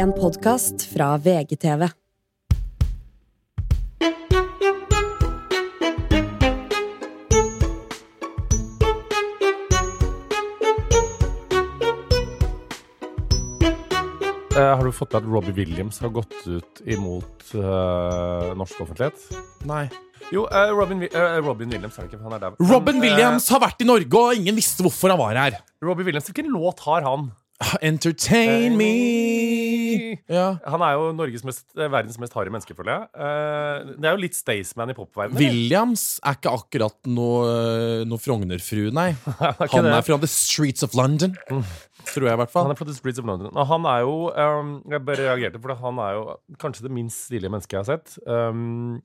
En podkast fra VGTV. Eh, har du fått med at Robbie Williams har gått ut imot uh, norsk offentlighet? Nei. Jo, uh, Robin, eh, Robin Williams er det ikke, han er der. Robin Williams har vært i Norge, og ingen visste hvorfor han var her. Robbie Williams, Hvilken låt har han? Entertain me. Ja. Han er jo mest, eh, verdens mest harde menneske, føler jeg. Uh, det er jo litt Staysman i popverdenen. Williams er ikke akkurat noe, noe Frogner-fru, nei. Han er fra The Streets of London. Tror jeg, i hvert Han fall. er fra The Streets of London. Og han er jo um, Jeg bare reagerte, for han er jo kanskje det minst stilige mennesket jeg har sett. Um,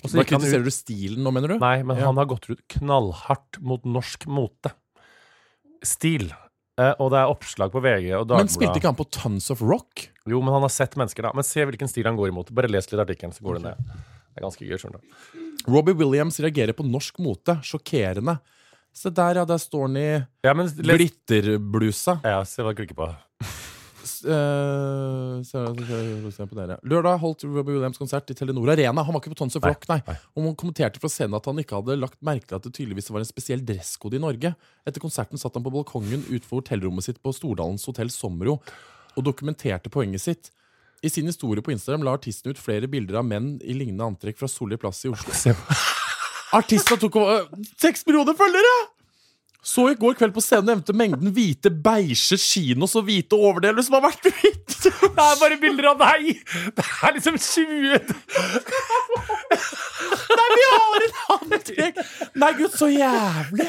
og så Da ut- kritiserer du stilen nå, mener du? Nei, men Ja. han har gått ut knallhardt mot norsk mote. Stil. Eh, og det er oppslag på VG og Men spilte ikke han på Tons of Rock? Jo, men han har sett mennesker, da. Men se hvilken stil han går imot. Bare les litt artikkelen, så går det ned. Det er ganske gøy, skjønner du. Robbie Williams reagerer på norsk mote. Sjokkerende. Se der, ja. Der står han i Ja, les glitterblusa. Ja, se hva jeg klikker på. Eh. Lørdag holdt Robbie Williams konsert i Telenor Arena. Han var ikke på Tons of Rock, nei. Og man kommenterte fra scenen at han ikke hadde lagt merke til at det tydeligvis var en spesiell dresskode i Norge. Etter konserten satt han på balkongen utenfor hotellrommet sitt på Stordalens hotell Sommero og dokumenterte poenget sitt. I sin historie på Instagram la artisten ut flere bilder av menn i lignende antrekk fra Solli plass i Oslo. Artisten tok seks millioner følgere! Så i går kveld på scenen nevnte mengden hvite beige kinos og hvite overdeler som har vært hvitt. Det er bare bilder av deg! Det er liksom 20 Nei, vi har en antrekk! Nei, gud, så jævlig!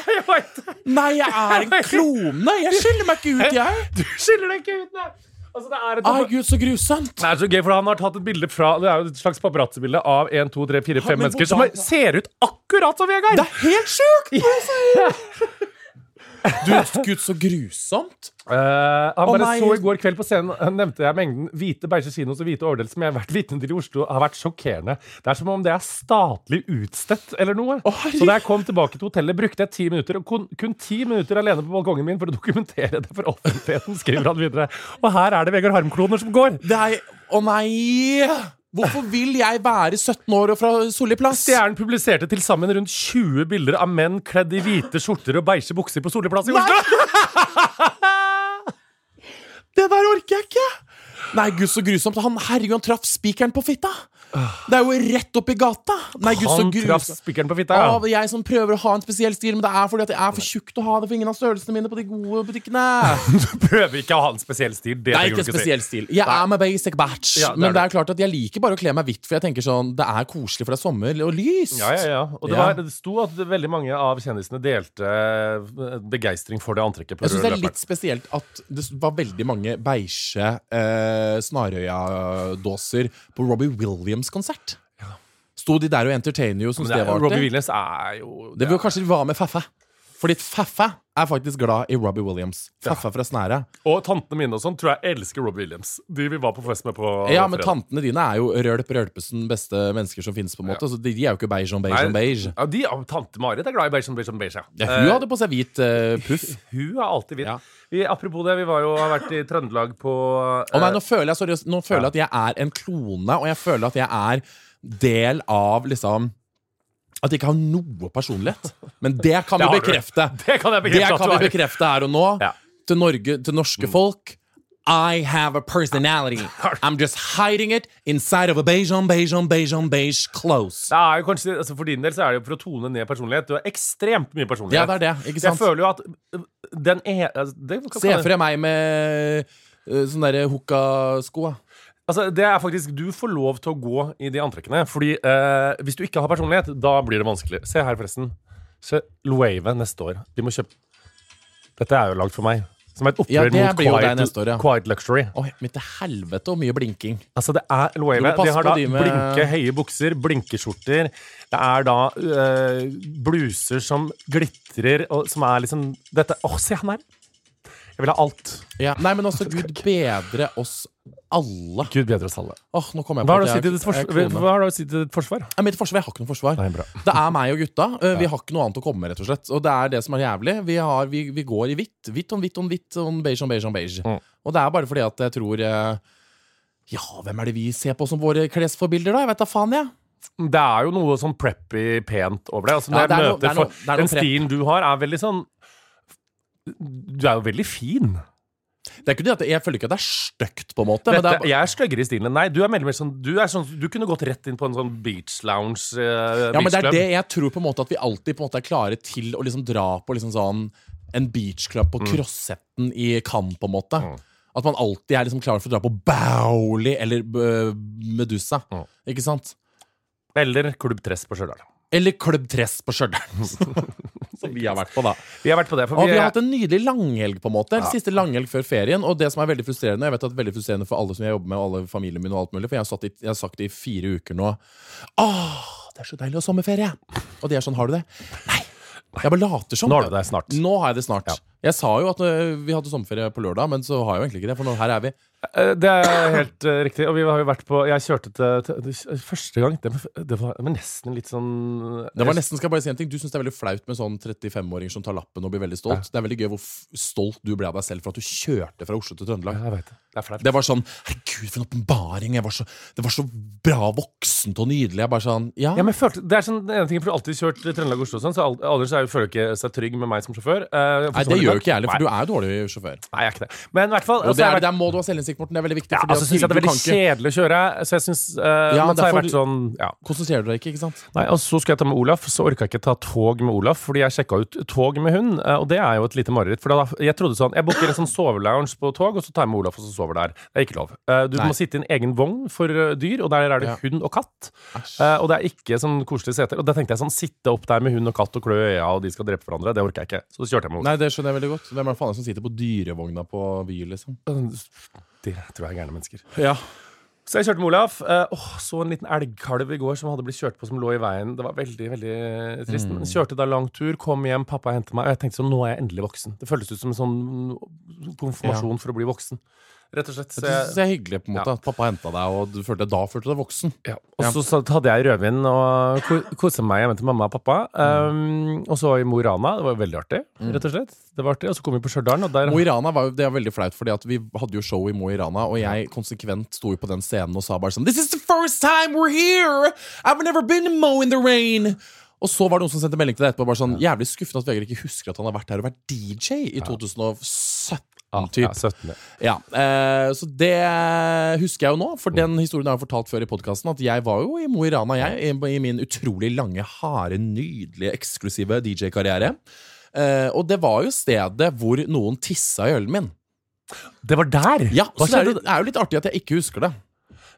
Nei, jeg er en klone! Jeg skiller meg ikke ut, jeg! Du skiller deg ikke ut, nei! Altså, er et Ai, gud, så grusomt! Det er så gøy, for Han har tatt et bilde fra Det er jo et slags paparazzi-bilde av 1, 2, 3, 4, 5 mennesker som ser ut akkurat som Vegard! Det er helt sjukt! Du, gud, så grusomt! Uh, han oh, bare nei. så i går kveld på scenen han nevnte jeg mengden hvite beige kinos og hvite overdel som jeg har vært vitne til i Oslo, har vært sjokkerende. Det er som om det er statlig utstedt eller noe. Oh, så da jeg kom tilbake til hotellet, brukte jeg ti minutter, og kun, kun ti minutter alene på balkongen min for å dokumentere det for offentligheten, skriver han videre. Og her er det Vegard Harm-kloner som går. Å nei! Hvorfor vil jeg være 17 år og fra Solli plass? Stjernen publiserte til sammen rundt 20 bilder av menn kledd i hvite skjorter og beige bukser på Solli plass i Oslo. Det der orker jeg ikke! Nei, gud, så grusomt. Han, herregud, han traff spikeren på fitta! Det er jo rett oppi gata! Nei, gud, så grusomt. spikeren på fitta. Ja, jeg som prøver å ha en spesiell stil, men det er fordi at jeg er for tjukk til å ha det for ingen av størrelsene mine på de gode butikkene. Du prøver ikke å ha en spesiell stil. Det er ikke en spesiell stil. Jeg er med basic batch, Ja, det er men det er klart at jeg liker bare å kle meg hvitt, for jeg tenker sånn Det er koselig, for det er sommer og lyst. Ja, ja, ja. Og det, var, det sto at veldig mange av kjendisene delte eh, begeistring for det antrekket. på Jeg syns det er litt spesielt at det var veldig mange beige eh, Snarøya-dåser på Robbie Williams-konsert. Sto de der og entertainer jo som er- stevartig? Robbie Williams er jo Det det burde kanskje være med Faffe. Fordi Faffe er faktisk glad i Robbie Williams. Faffe fra Snære. Og tantene mine og sånn tror jeg elsker Robbie Williams. De vi var på fest med på Ja, men fredag. tantene dine er jo Rølp Rølpesen, beste mennesker som finnes på en måte. Så de, de er jo ikke beige om beige om beige. Ja, de, tante Marit er glad i beige om beige om beige. Ja, hun Eh, hadde på seg hvit uh, puff. hun er alltid hvit. Ja. Vi, apropos det, vi var jo, har vært i Trøndelag på Å nei, eh, nå føler jeg sorry, Nå føler jeg at jeg er en klone, og jeg føler at jeg er del av liksom At jeg ikke har noe personlighet. Men det kan Det vi bekrefte. Det kan jeg Det bekrefte. at kan vi bekrefte her og nå. Ja. Til, Norge, til norske folk. I have a personality. I'm just hiding it inside of a beige on beige on beige on beige clothes. Det jo kanskje, altså For din del så er det jo for å tone ned personlighet. Du har ekstremt mye personlighet. Ja, det er det. Ikke sant? Jeg føler jo at øh, den er altså, det, Se for deg meg med uh, sånne derre hooka-sko. Altså, det er faktisk Du får lov til å gå i de antrekkene. Fordi eh, hvis du ikke har personlighet, da blir det vanskelig. Se her, forresten. Se Loave neste år. De må kjøpe Dette er jo lagd for meg. Som et Ja, opprør det mot quiet, år, ja. quiet luxury. Oi, men til helvete og mye blinking. Altså, det er Loave. De har da de med- blinke, høye bukser, blinkeskjorter. Det er da øh, bluser som glitrer, og som er liksom Dette Å, se han her! Jeg vil ha alt. Ja. Nei, men også Gud bedre oss alle. Gud bedre oss alle. Åh, nå kom jeg Hva har du å si til ditt forsvar? Hva har du å si til ditt forsvar? Nei, Mitt forsvar, Jeg har ikke noe forsvar. Nei, bra. Det er meg og gutta. Uh, Vi har ikke noe annet å komme med, rett og slett. Og det er det som er jævlig. Vi, har, vi, vi går i hvitt. Hvitt om hvitt om hvitt om beige om beige om beige. Mm. Og det er bare fordi at jeg tror eh, Ja, hvem er det vi ser på som våre klesforbilder, da? Jeg vet da faen, jeg. Det er jo noe sånn preppy pent over det. Altså, Ja, det er jeg noe- det er noe- det er noe Den prep. stilen du har, er veldig sånn Du er jo veldig fin. Det er ikke det at Jeg føler ikke at det er stygt, på en måte. Dette, er, jeg er styggere i stilen enn deg. Du er mer, sånn, du, er sånn du kunne gått rett inn på en sånn beach lounge. Uh, ja, men det er det jeg tror på en måte at vi alltid på en måte er klare til å liksom dra på liksom sånn en beachclub på Crossetten i Cannes, på en måte. Mm. At man alltid er liksom klar for å dra på Bauli eller uh, Medusa. Mm. Ikke sant? Eller Klubb Tress på Stjørdal. Eller Klubb Tress på Stjørdal. Som vi har vært på, da. Vi har vært på det. Og vi, har hatt en nydelig langhelg, på en måte. Ja. Siste langhelg før ferien. Og det som er veldig frustrerende, jeg vet at det er veldig frustrerende for alle som jeg jobber med, og alle familien min og alt mulig, for jeg har, satt i, jeg har sagt det i fire uker nå Åh, det er så deilig å ha sommerferie! Og de er sånn, har du det? Nei. Jeg bare later som. nå har du det snart. Nå har jeg det snart. Ja. Jeg sa jo at øh, vi hadde sommerferie på lørdag, men så har jeg jo egentlig ikke det. For nå, her er vi. Eh, Det er helt uh, riktig. Og vi har jo vært på Jeg kjørte til, til, til Første gang Det, det var men nesten litt sånn Det var nesten, skal jeg bare si en ting Du syns det er veldig flaut med sånn 35-åringer som tar lappen og blir veldig stolt. Det er veldig gøy hvor stolt du ble av deg selv for at du kjørte fra Oslo til Trøndelag. Jeg vet det. Det. Det var sånn Herregud, for en åpenbaring! Jeg var så- Det var så bra voksent og nydelig. Jeg bare sånn Ja. Ja, men jeg følte, det er sånn, den ene tingen, for Du har alltid kjørt Trøndelag-Oslo, sånn, så aldri så er- føler du ikke seg trygg med meg som sjåfør. Uh, Nei, det gjør jo ikke jeg heller, for du er jo dårlig sjåfør. Nei, jeg er ikke det. Men i hvert fall Og det er, jeg der må du ha selvinnsikt, Morten. Det er veldig viktig. Ja, altså synes jeg det er veldig kjedelig å kjøre. Så jeg synes, uh, Ja, men derfor- vært sånn ja. konsentrere deg ikke, ikke sant? Nei, og Så skulle jeg ta med Olaf, så orka jeg ikke ta tog med Olaf, fordi jeg sjekka ut tog med hund, eh, og det er jo et lite mareritt. For da, jeg trodde sånn, jeg booker en sånn sovelounge på tog, og så tar jeg med Olaf og så sover der. Det er ikke lov. Uh, Du Nei. må sitte i en egen vogn for dyr, og der er det Ja. hund og katt. Eh, og det er ikke sånn koselige seter. Og da tenkte jeg sånn, sitte opp der med hund og katt og klø i øya, og de skal drepe hverandre, det orker jeg ikke. Så kjørte jeg med Olaf. Nei, det skjønner jeg veldig godt. Hvem er det faen som sitter på dyrevogna på Vy, liksom? De tror jeg er gærne mennesker. Ja. Så jeg kjørte med Olaf. Eh, åh, så en liten elgkalv i går som hadde blitt kjørt på, som lå i veien. Det var veldig veldig trist. Mm. Men kjørte da lang tur, kom hjem, pappa hentet meg. Og jeg tenkte sånn, nå er jeg endelig voksen. Det føltes ut som en sånn konfirmasjon for å bli voksen. Rett og slett. Så Det jeg, det er hyggelig på en måte at pappa henta deg, og du følte, da følte du deg voksen. ja. Og så så hadde jeg rødvin og ko- koste meg hjemme til mamma og pappa. Um, og så i Mo i Rana. Det var veldig artig, rett og slett. Det var artig. Og så kom vi på Stjørdal, Mo i Rana var jo, det var veldig flaut, fordi vi hadde jo show i Mo i Rana, og jeg konsekvent sto jo på den scenen og sa bare sånn This is the first time we're here! I've never been in Mo in the rain! Og så var det noen som sendte melding til deg etterpå. bare sånn, Jævlig skuffende at Vegard ikke husker at han har vært her og vært DJ i 2017. ja, typ. ja, 17. Ja, eh, Så det husker jeg jo nå, for den historien har jeg fortalt før i podkasten. At jeg var jo i Mo i Rana, jeg, i, i min utrolig lange, harde, nydelige, eksklusive DJ-karriere. Eh, og det var jo stedet hvor noen tissa i ølen min. Det var der! Ja, Hva så det er, jo- det er jo litt artig at jeg ikke husker det.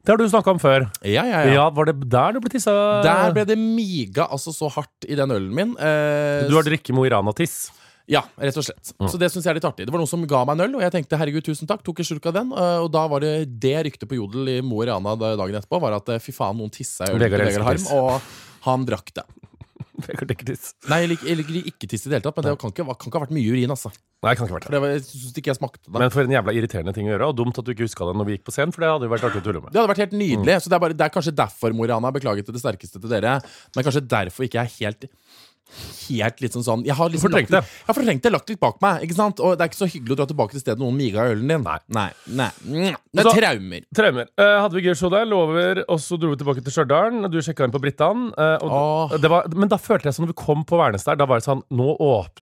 Det har du snakka om før. Ja, ja, Ja. ja. Var det der du ble tissa? Der ble det miga altså så hardt i den ølen min. Eh, Du har drikket Mo i Rana-tiss. Ja, rett og slett. Så det syns jeg er litt artig. Det var noen som ga meg en øl, og jeg tenkte herregud, tusen takk. Tok en slurk av den. eh, Og da var det det ryktet på Jodel i Mo i Rana dagen etterpå, var at eh, fy faen, noen tissa i ølen til Vegard Harm, og han drakk det. Vegard ikke tiss. Nei, jeg liker, jeg liker ikke tiss i det hele tatt, men det kan ikke, kan ikke ha vært mye urin, altså. Nei, det kan ikke ha vært For det. det var, jeg synes ikke jeg smakte det. Men for en jævla irriterende ting å gjøre, og dumt at du ikke huska det når vi gikk på scenen, for det hadde jo vært artig å tulle med. Det hadde vært helt nydelig. Så det er, bare, det er kanskje derfor Mo i Rana beklaget til det sterkeste til dere. Men kanskje derfor ikke jeg er helt Helt litt sånn sånn Jeg har liksom Fortrengt det. Jeg har fortrengt det, lagt litt bak meg. Ikke sant? Og det er ikke så hyggelig å dra tilbake til stedet noen miga ølen din. Nei. Nei, nei. Det Så- er traumer. Traumer. Uh, hadde vi show der, lover, og så dro vi tilbake til Stjørdal. Du sjekka inn på Brittan. Uh, var, men da følte jeg sånn når vi kom på Værnes der, da var det sånn Nå åpner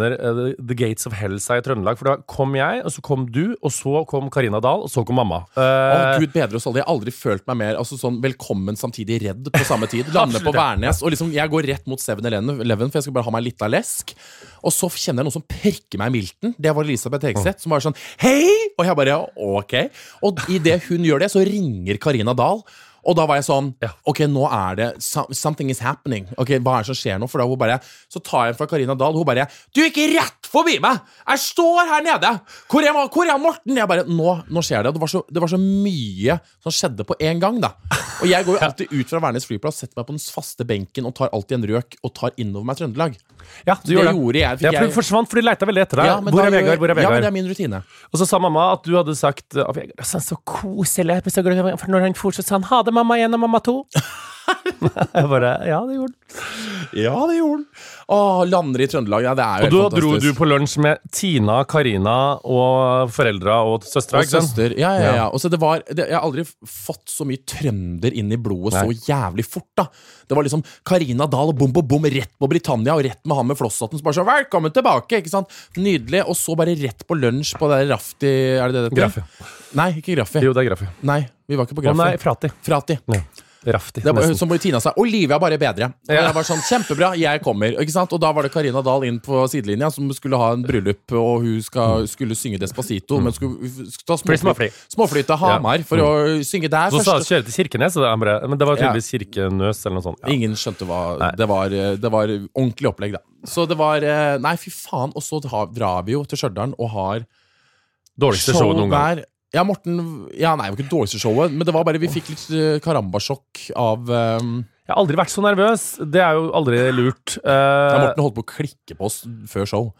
eh, The Gates of Hell seg i Trøndelag. For da kom jeg, og så kom du, og så kom Karina Dahl, og så kom mamma. Å, oh, Gud bedre oss alle. Jeg har aldri følt meg mer altså, sånn velkommen samtidig redd på samme tid. Lande på Værnes. Og liksom, jeg går rett mot 7-Eleven, for jeg skal bare ha meg litt av lesk. Og så kjenner jeg noen som perker meg i milten. Det var Elisabeth Hegseth, som var sånn Hei! Og jeg bare ok. Og idet hun gjør det, så ringer Karina Dahl. Og da var jeg sånn Ja. Ok, nå er det Something is happening. Ok, Hva er det som skjer nå? For da hun bare Så tar jeg en fra Karina Dahl. Hun bare Du gikk rett forbi meg! Jeg står her nede! Hvor er, hvor er Morten? Jeg bare Nå, nå skjer det. Det var, så, det var så mye som skjedde på en gang, da. Og jeg går jo alltid ut fra Værnes flyplass, setter meg på den faste benken og tar alltid en røk og tar innover meg Trøndelag. Ja, du Det gjorde det. gjorde jeg, Ja, for du forsvant, for de leita veldig etter deg. Ja, hvor er Vegard? Hvor er Ja, men det er min rutine. Og så sa mamma at du hadde sagt Vegard, er så koselig. For når han for, så sa han ha det, mamma én og mamma to. jeg bare Ja, det gjorde den. Ja, det gjorde den. Å, lander i Trøndelag. Ja, det er jo Og da dro du på lunsj med Tina, Karina og foreldra og søstera, Og søster. Ja, ja, Ja. Og så det var, det, jeg har aldri fått så mye trønder inn i blodet Nei. så jævlig fort. da Det var liksom Karina Dahl og bom, bom, bom, rett på Britannia og rett med han med flosshatten. Så bare så, velkommen tilbake! ikke sant? Nydelig. Og så bare rett på lunsj på det der Rafti Er det det det heter? Graffi. Nei, ikke Graffi. Jo, det er Graffi. Nei, vi var ikke på Å Graffi. nei, Frati. Frati. Ja. Rafti. Det var, hun som Tina sa, Olivia bare bedre. Og jeg var sånn, kjempebra, jeg kommer. Ikke sant? Og da var det Karina Dahl inn på sidelinja som skulle ha en bryllup, og hun skal, skulle synge Despacito, men skulle, ta småfly, småfly. til Hamar for å synge der Så sa hun kjøre til Kirkenes, men det var tydeligvis Kirkenøs eller noe sånt. Ja. Ingen skjønte hva det var, det var ordentlig opplegg, da. Så det var eh, Nei, fy faen. Og så dra- drar vi jo til Stjørdal og har Dårligste show noen gang. Ja, Morten Ja, nei, det var ikke det dårligste showet, men det var bare Vi fikk litt eh, karambasjokk av um, Jeg har aldri vært så nervøs. Det er jo aldri lurt. ja, Eh, Morten holdt på å klikke på oss før show.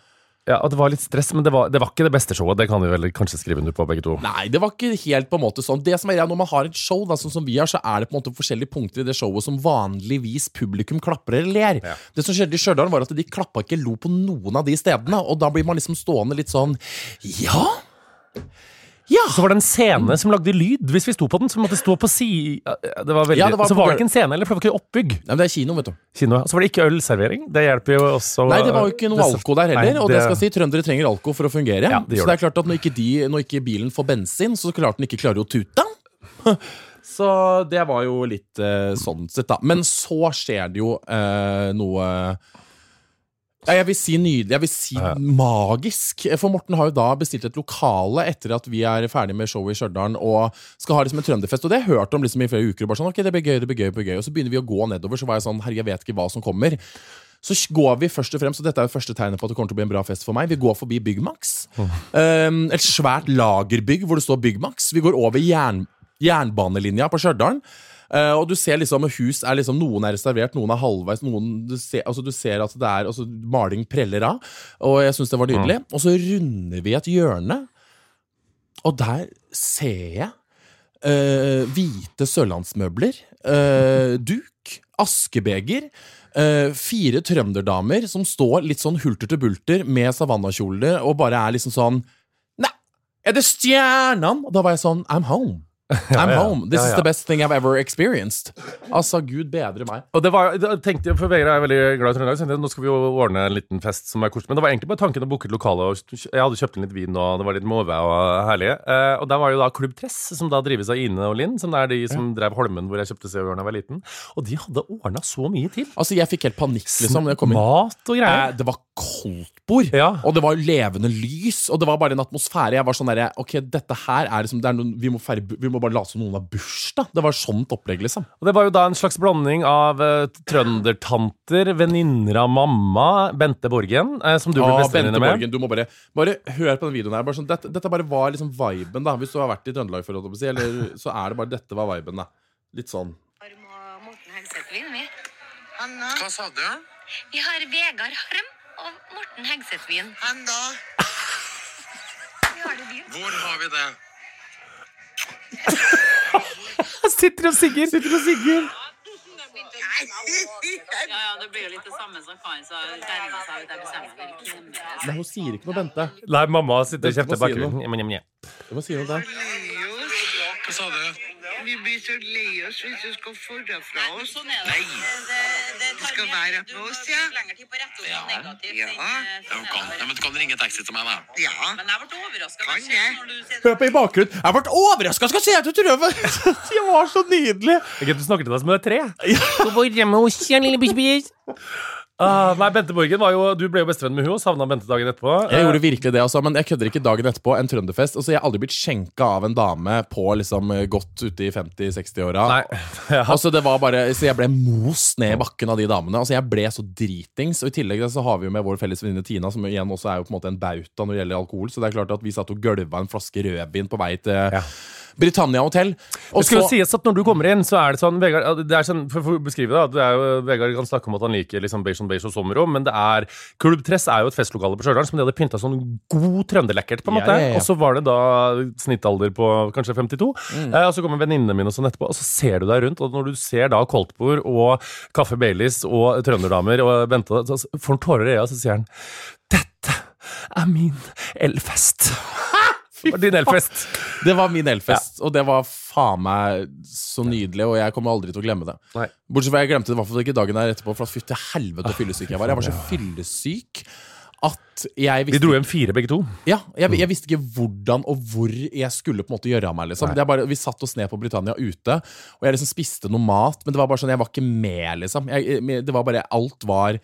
ja, og det var litt stress, men det var, det var ikke det beste showet. Det kan vi vel kanskje skrive under på, begge to. Nei, det var ikke helt på en måte sånn. Det som er Når man har et show, da, sånn som vi har, så er det på en måte forskjellige punkter i det showet som vanligvis publikum klapper eller ler. Ja. Det som skjedde i Stjørdal, var at de klappa ikke lo på noen av de stedene. Og da blir man liksom stående litt sånn Ja? Ja! Så var det en scene som lagde lyd. Hvis vi sto på den, så måtte det stå på si... Det var veldig... Ja, det var så var det ikke en scene, eller for det var ikke oppbygg. Nei, det er kino, vet du. Kino, ja. Så var det ikke ølservering. Det hjelper jo også Nei, det var jo ikke noe alko der heller. Nei, Og det skal si, trøndere trenger alko for å fungere. Ja, det så det er klart at når ikke, de, når ikke bilen får bensin, så klart den ikke klarer å tute. Så det var jo litt uh, sånn sett, da. Men så skjer det jo uh, noe ja, jeg vil si nydelig. Jeg vil si Ja. magisk. For Morten har jo da bestilt et lokale etter at vi er ferdig med showet i Stjørdal og skal ha liksom en trønderfest. Og det har jeg hørt om liksom i flere uker. Bare sånn, ok, det blir gøy, det blir gøy, det blir gøy Og så begynner vi å gå nedover, så var jeg sånn Herre, jeg vet ikke hva som kommer. Så går vi først og fremst, og dette er jo første tegnet på at det kommer til å bli en bra fest for meg. Vi går forbi Byggmax. Um, et svært lagerbygg hvor det står Byggmax. Vi går over jern, jernbanelinja på Stjørdal. Uh, og du ser liksom hus er liksom Noen er reservert, noen er halvveis. Noen, du, ser, altså, du ser at det er altså, Maling preller av. Og jeg syns det var nydelig. Og så runder vi et hjørne, og der ser jeg uh, hvite sørlandsmøbler, uh, duk, askebeger. Uh, fire trønderdamer som står litt sånn hulter til bulter med savannakjoler og bare er liksom sånn Nei, er det stjernene? Og da var jeg sånn I'm home. I'm ja. home. This Ja, is the best thing I've ever experienced. Altså, gud bedre meg. Og det var, da tenkte jeg, for Vegard er veldig glad i Trøndelag, så jeg nå skal vi jo ordne en liten fest som er koselig. Men det var egentlig bare tanken å booke et lokale. Jeg hadde kjøpt inn litt vin, og det var litt måve og herlig. Eh, og der var jo da Klubb Tress, som da drives av Ine og Linn, som er de som drev Holmen, hvor jeg kjøpte Hør da jeg var liten. Og de hadde ordna så mye til. Altså, jeg fikk helt panikk, liksom. jeg. Mat og Eh, greier. Det var koldtbord, Ja. og det var levende lys, og det var bare en atmosfære. Jeg var sånn derre Ok, dette her er liksom det er noen, vi, må feire, vi må bare late som noen har bursdag. Det var sånt opplegg, liksom. Og det var jo da en slags blanding av uh, trøndertanter, venninner av mamma, Bente Borgen, uh, som du ble Ah, bestevenninne Bente med. Borgen, du må bare Bare hør på den videoen her. Bare sånn, dette, dette bare var liksom viben, da. Hvis du har vært i Trøndelag, for å si, eller så er det bare dette var viben, da. Litt sånn. Harm og Morten. Hva sa du? Vi har Vegard Harm og Morten Hegseth vin. Da? Vi har det dyrt. Hvor har vi det? Sitter og sigger! Sitter og sigger. Ja, ja, det blir jo litt det samme som faen, sa. regner seg ut jeg bestemmer meg for ikke mer. Nei, hun sier ikke noe, Bente. Nei, mamma sitter og kjefter hva bakgrunnen. Hva sier hun der? Hva sa du? Vi blir så lei oss hvis du skal forre fra oss. Sånn er det. Du skal være med oss, ja. Lenger tid på rett og Ja. negativt Ja. enn, eh, Ja, men kan, ja, men du kan ringe taxi til meg, da. Ja. Men jeg ble overraska Kan jeg? når du sier Hør på i bakgrunnen. Jeg ble overraska! Skal se tror jeg røven! Det var så nydelig! Ok, Du snakke til deg som om du er tre. Lille bikkjebis. Ah, nei, Bente Borgen var jo Du ble jo bestevenn med hun og savna Bente dagen etterpå. Jeg gjorde virkelig det, altså, men jeg kødder ikke dagen etterpå. En trønderfest. Altså, jeg har aldri blitt skjenka av en dame på liksom godt ute i 50-60-åra. Nei, ja. Altså, det var bare, så jeg ble most ned i bakken av de damene. Altså, Jeg ble så dritings. Og i tillegg så har vi jo med vår felles venninne Tina, som igjen også er jo på en måte en bauta når det gjelder alkohol. Så det er klart at vi satt og gølva en flaske rødvin på vei til Britannia Hotel. Og Det jo så- sies at Når du kommer inn, så er det sånn Vegard, det er sånn, for, å beskrive det, det er jo, Vegard kan snakke om at han liker liksom beige on beige og sommerrom, men det er Klubb Tress er jo et festlokale på Stjørdal som de hadde pynta sånn god trønderlekkert. på en Ja, måte ja, ja. Og så var det da snittalder på kanskje 52. Mm. Eh, og så kommer venninnene mine og sånn etterpå, og så ser du deg rundt, og når du ser da koldtbord og Kaffe Baileys og trønderdamer og Bente, så får han tårer i øya, og så sier han Dette er min elfest. Det var din elfest. Det var min elfest, og det var faen meg så nydelig, og jeg kommer aldri til å glemme det. Nei. Bortsett fra jeg glemte det i hvert fall ikke dagen der etterpå, for fytti helvete fyllesyk jeg var. Jeg var så fyllesyk at jeg Vi dro hjem fire, begge to. Ja, jeg, jeg visste ikke hvordan og hvor jeg skulle på en måte gjøre av meg. liksom det bare, Vi satte oss ned på Britannia ute, og jeg liksom spiste noe mat, men det var bare sånn, jeg var ikke med, liksom. Jeg- det var bare, Alt var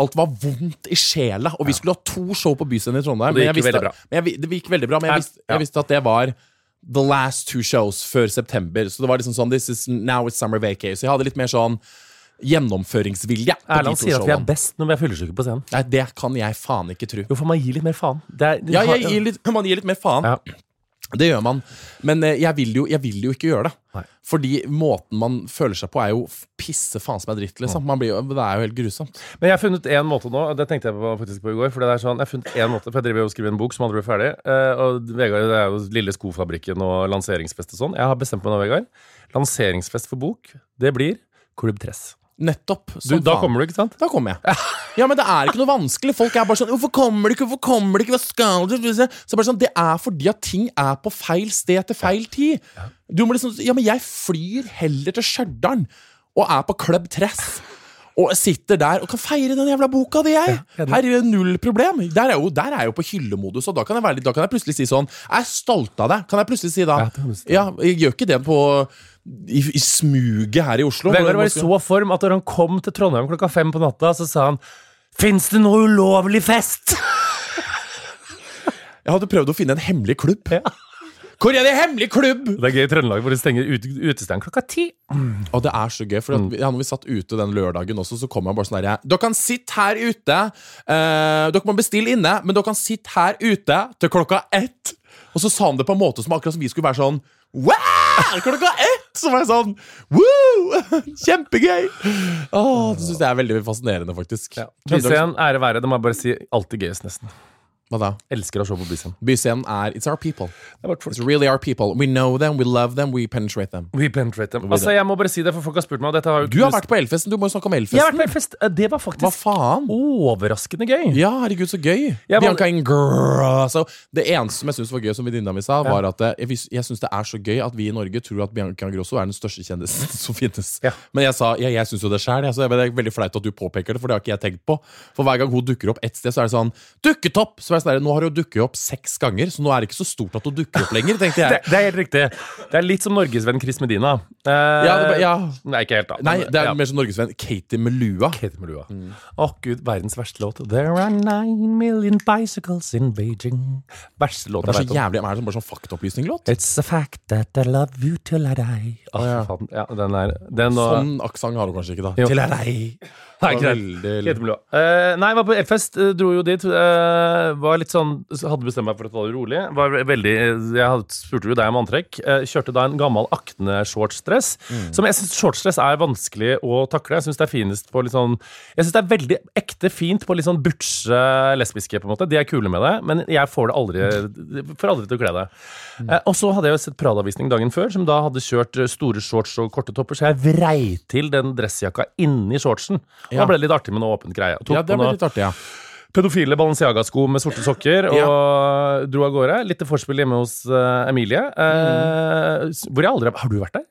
Alt var vondt i sjela, og vi skulle ha to show på Byscenen i Trondheim. Det gikk visste- jeg, det gikk veldig bra, men jeg visste, jeg visste at det var the last two shows før september. Så det var liksom sånn This is now it's summer vacay. Så jeg hadde litt mer sånn gjennomføringsvilje. Erland sier at vi er best når vi er fyllesyke på scenen. Nei, det kan jeg faen ikke tro. Jo, for man gir litt mer faen. Det er, Ja, gir litt, man gir litt mer faen. Ja. Det gjør man. Men eh, jeg vil jo, jeg vil jo ikke gjøre det. Nei. Fordi måten man føler seg på, er jo pisse faen som er dritt. Liksom. Man blir, jo- det er jo helt grusomt. Men jeg har funnet én måte nå, det tenkte jeg på faktisk på i går. For det er sånn, jeg har funnet en måte, for jeg driver og skriver en bok som aldri blir ferdig. eh, og Vegard, det er jo Lille Skofabrikken og lanseringsfest og sånn. Jeg har bestemt meg nå, Vegard. Lanseringsfest for bok, det blir Klubb Tress. Nettopp. Du, da faen. kommer du, ikke sant? Da kommer jeg. Ja, men det er ikke noe vanskelig. Folk er bare sånn 'Hvorfor kommer du ikke? Hvorfor kommer du ikke? Hva skal du?' Så bare sånn, Det er fordi at ting er på feil sted til feil tid. Du må liksom Ja, men jeg flyr heller til Stjørdal og er på Club Tress. Og sitter der og kan feire den jævla boka di, jeg. Her er det null problem. Der er, jo, der er jeg jo på hyllemodus, og da kan jeg, da kan jeg plutselig si sånn Jeg er stolt av deg. Kan jeg plutselig si da. Ja, jeg gjør ikke det på i, i smuget her i Oslo. Vegard var i så form at når han kom til Trondheim klokka fem på natta, så sa han Fins det noe ulovlig fest? Jeg hadde prøvd å finne en hemmelig klubb. Hvor er det hemmelig klubb? Det er gøy i Trøndelag hvor de stenger ut, utestedet klokka ti. Og det er så gøy, for at, Mm. ja, når vi satt ute den lørdagen også, så kom jeg bare sånn herre Dere kan sitte her ute. eh, dere må bestille inne, men dere kan sitte her ute til klokka ett. Og så sa han det på en måte som akkurat som vi skulle være sånn Wow! Klokka ett! Så var jeg sånn Woo! Kjempegøy! Åh, det syns jeg er veldig fascinerende, faktisk. Trøndelag- Byscenen, ære være. Det må jeg bare si. Alltid gøyest, nesten. Hva da? Elsker å se på Byscenen. Byscenen er It's our people. It's really our people. We know them, we love them, we penetrate them. We penetrate them. Altså, jeg må bare si det, for folk har spurt meg har Du har vært på Elfesten. Du må jo snakke om Elfesten. Jeg har vært på fest. Eh, Det var Hva faktisk faen? overraskende gøy. Ja, herregud, så gøy. Var- Bianca Ingrosso. Det eneste som jeg syntes var gøy, som venninna mi sa, var at eh, jeg, jeg syns det er så gøy at vi i Norge tror at Bianca Ingrosso er den største kjendisen som finnes. Ja. Men jeg sa jeg, jeg syns jo det sjæl. Altså, det er veldig flaut at du påpeker det, for det har ikke jeg tenkt på. For hver gang hun dukker opp et sted, så er det sånn Dukketopp! Så det sånn Nå har du dukket opp seks ganger, så nå er det ikke så stort at du dukker opp lenger, tenkte Det, jeg. det er helt riktig. Det er litt som norgesvenn Chris Medina. Eh, Ja, det, ja. Nei, ikke helt, da. Nei, det er ja. mer som norgesvenn Katie Melua. Katie Melua. Å, gud, verdens verste låt. There are nine million bicycles in Beijing. Verste låt Det jeg så vet om. jævlig, er det bare sånn faktaopplysninglåt? It's a fact that I love you till I die. Oh, ja. Ja, den er den Sånn aksent har du kanskje ikke, da. Jo. Til I die. Nei, greit. Eh, nei, jeg var på Elfest, eh, dro jo dit. Uh, var litt sånn Hadde bestemt meg for å ta det rolig. Var veldig Jeg spurte jo deg om antrekk. Uh, kjørte da en gammel Akne-shortsdress. Mm. Som jeg syns shortsdress er vanskelig å takle. Jeg syns det er finest på litt sånn Jeg synes det er veldig ekte fint på litt sånn butche lesbiske, på en måte. De er kule med det, men jeg får det aldri Får aldri til å kle det. Mm. Og så hadde jeg jo sett Prada-visning dagen før, som da hadde kjørt store shorts og korte topper, så jeg vrei til den dressjakka inni shortsen. Ja. Da ble det litt artig med noe åpent greie. Ja, det ble litt artig, ja. pedofile Balenciaga-sko med sorte sokker og dro av gårde. Litt til forspill hjemme hos uh, Emilie. Uh, mm. Hvor jeg aldri har Har du vært der?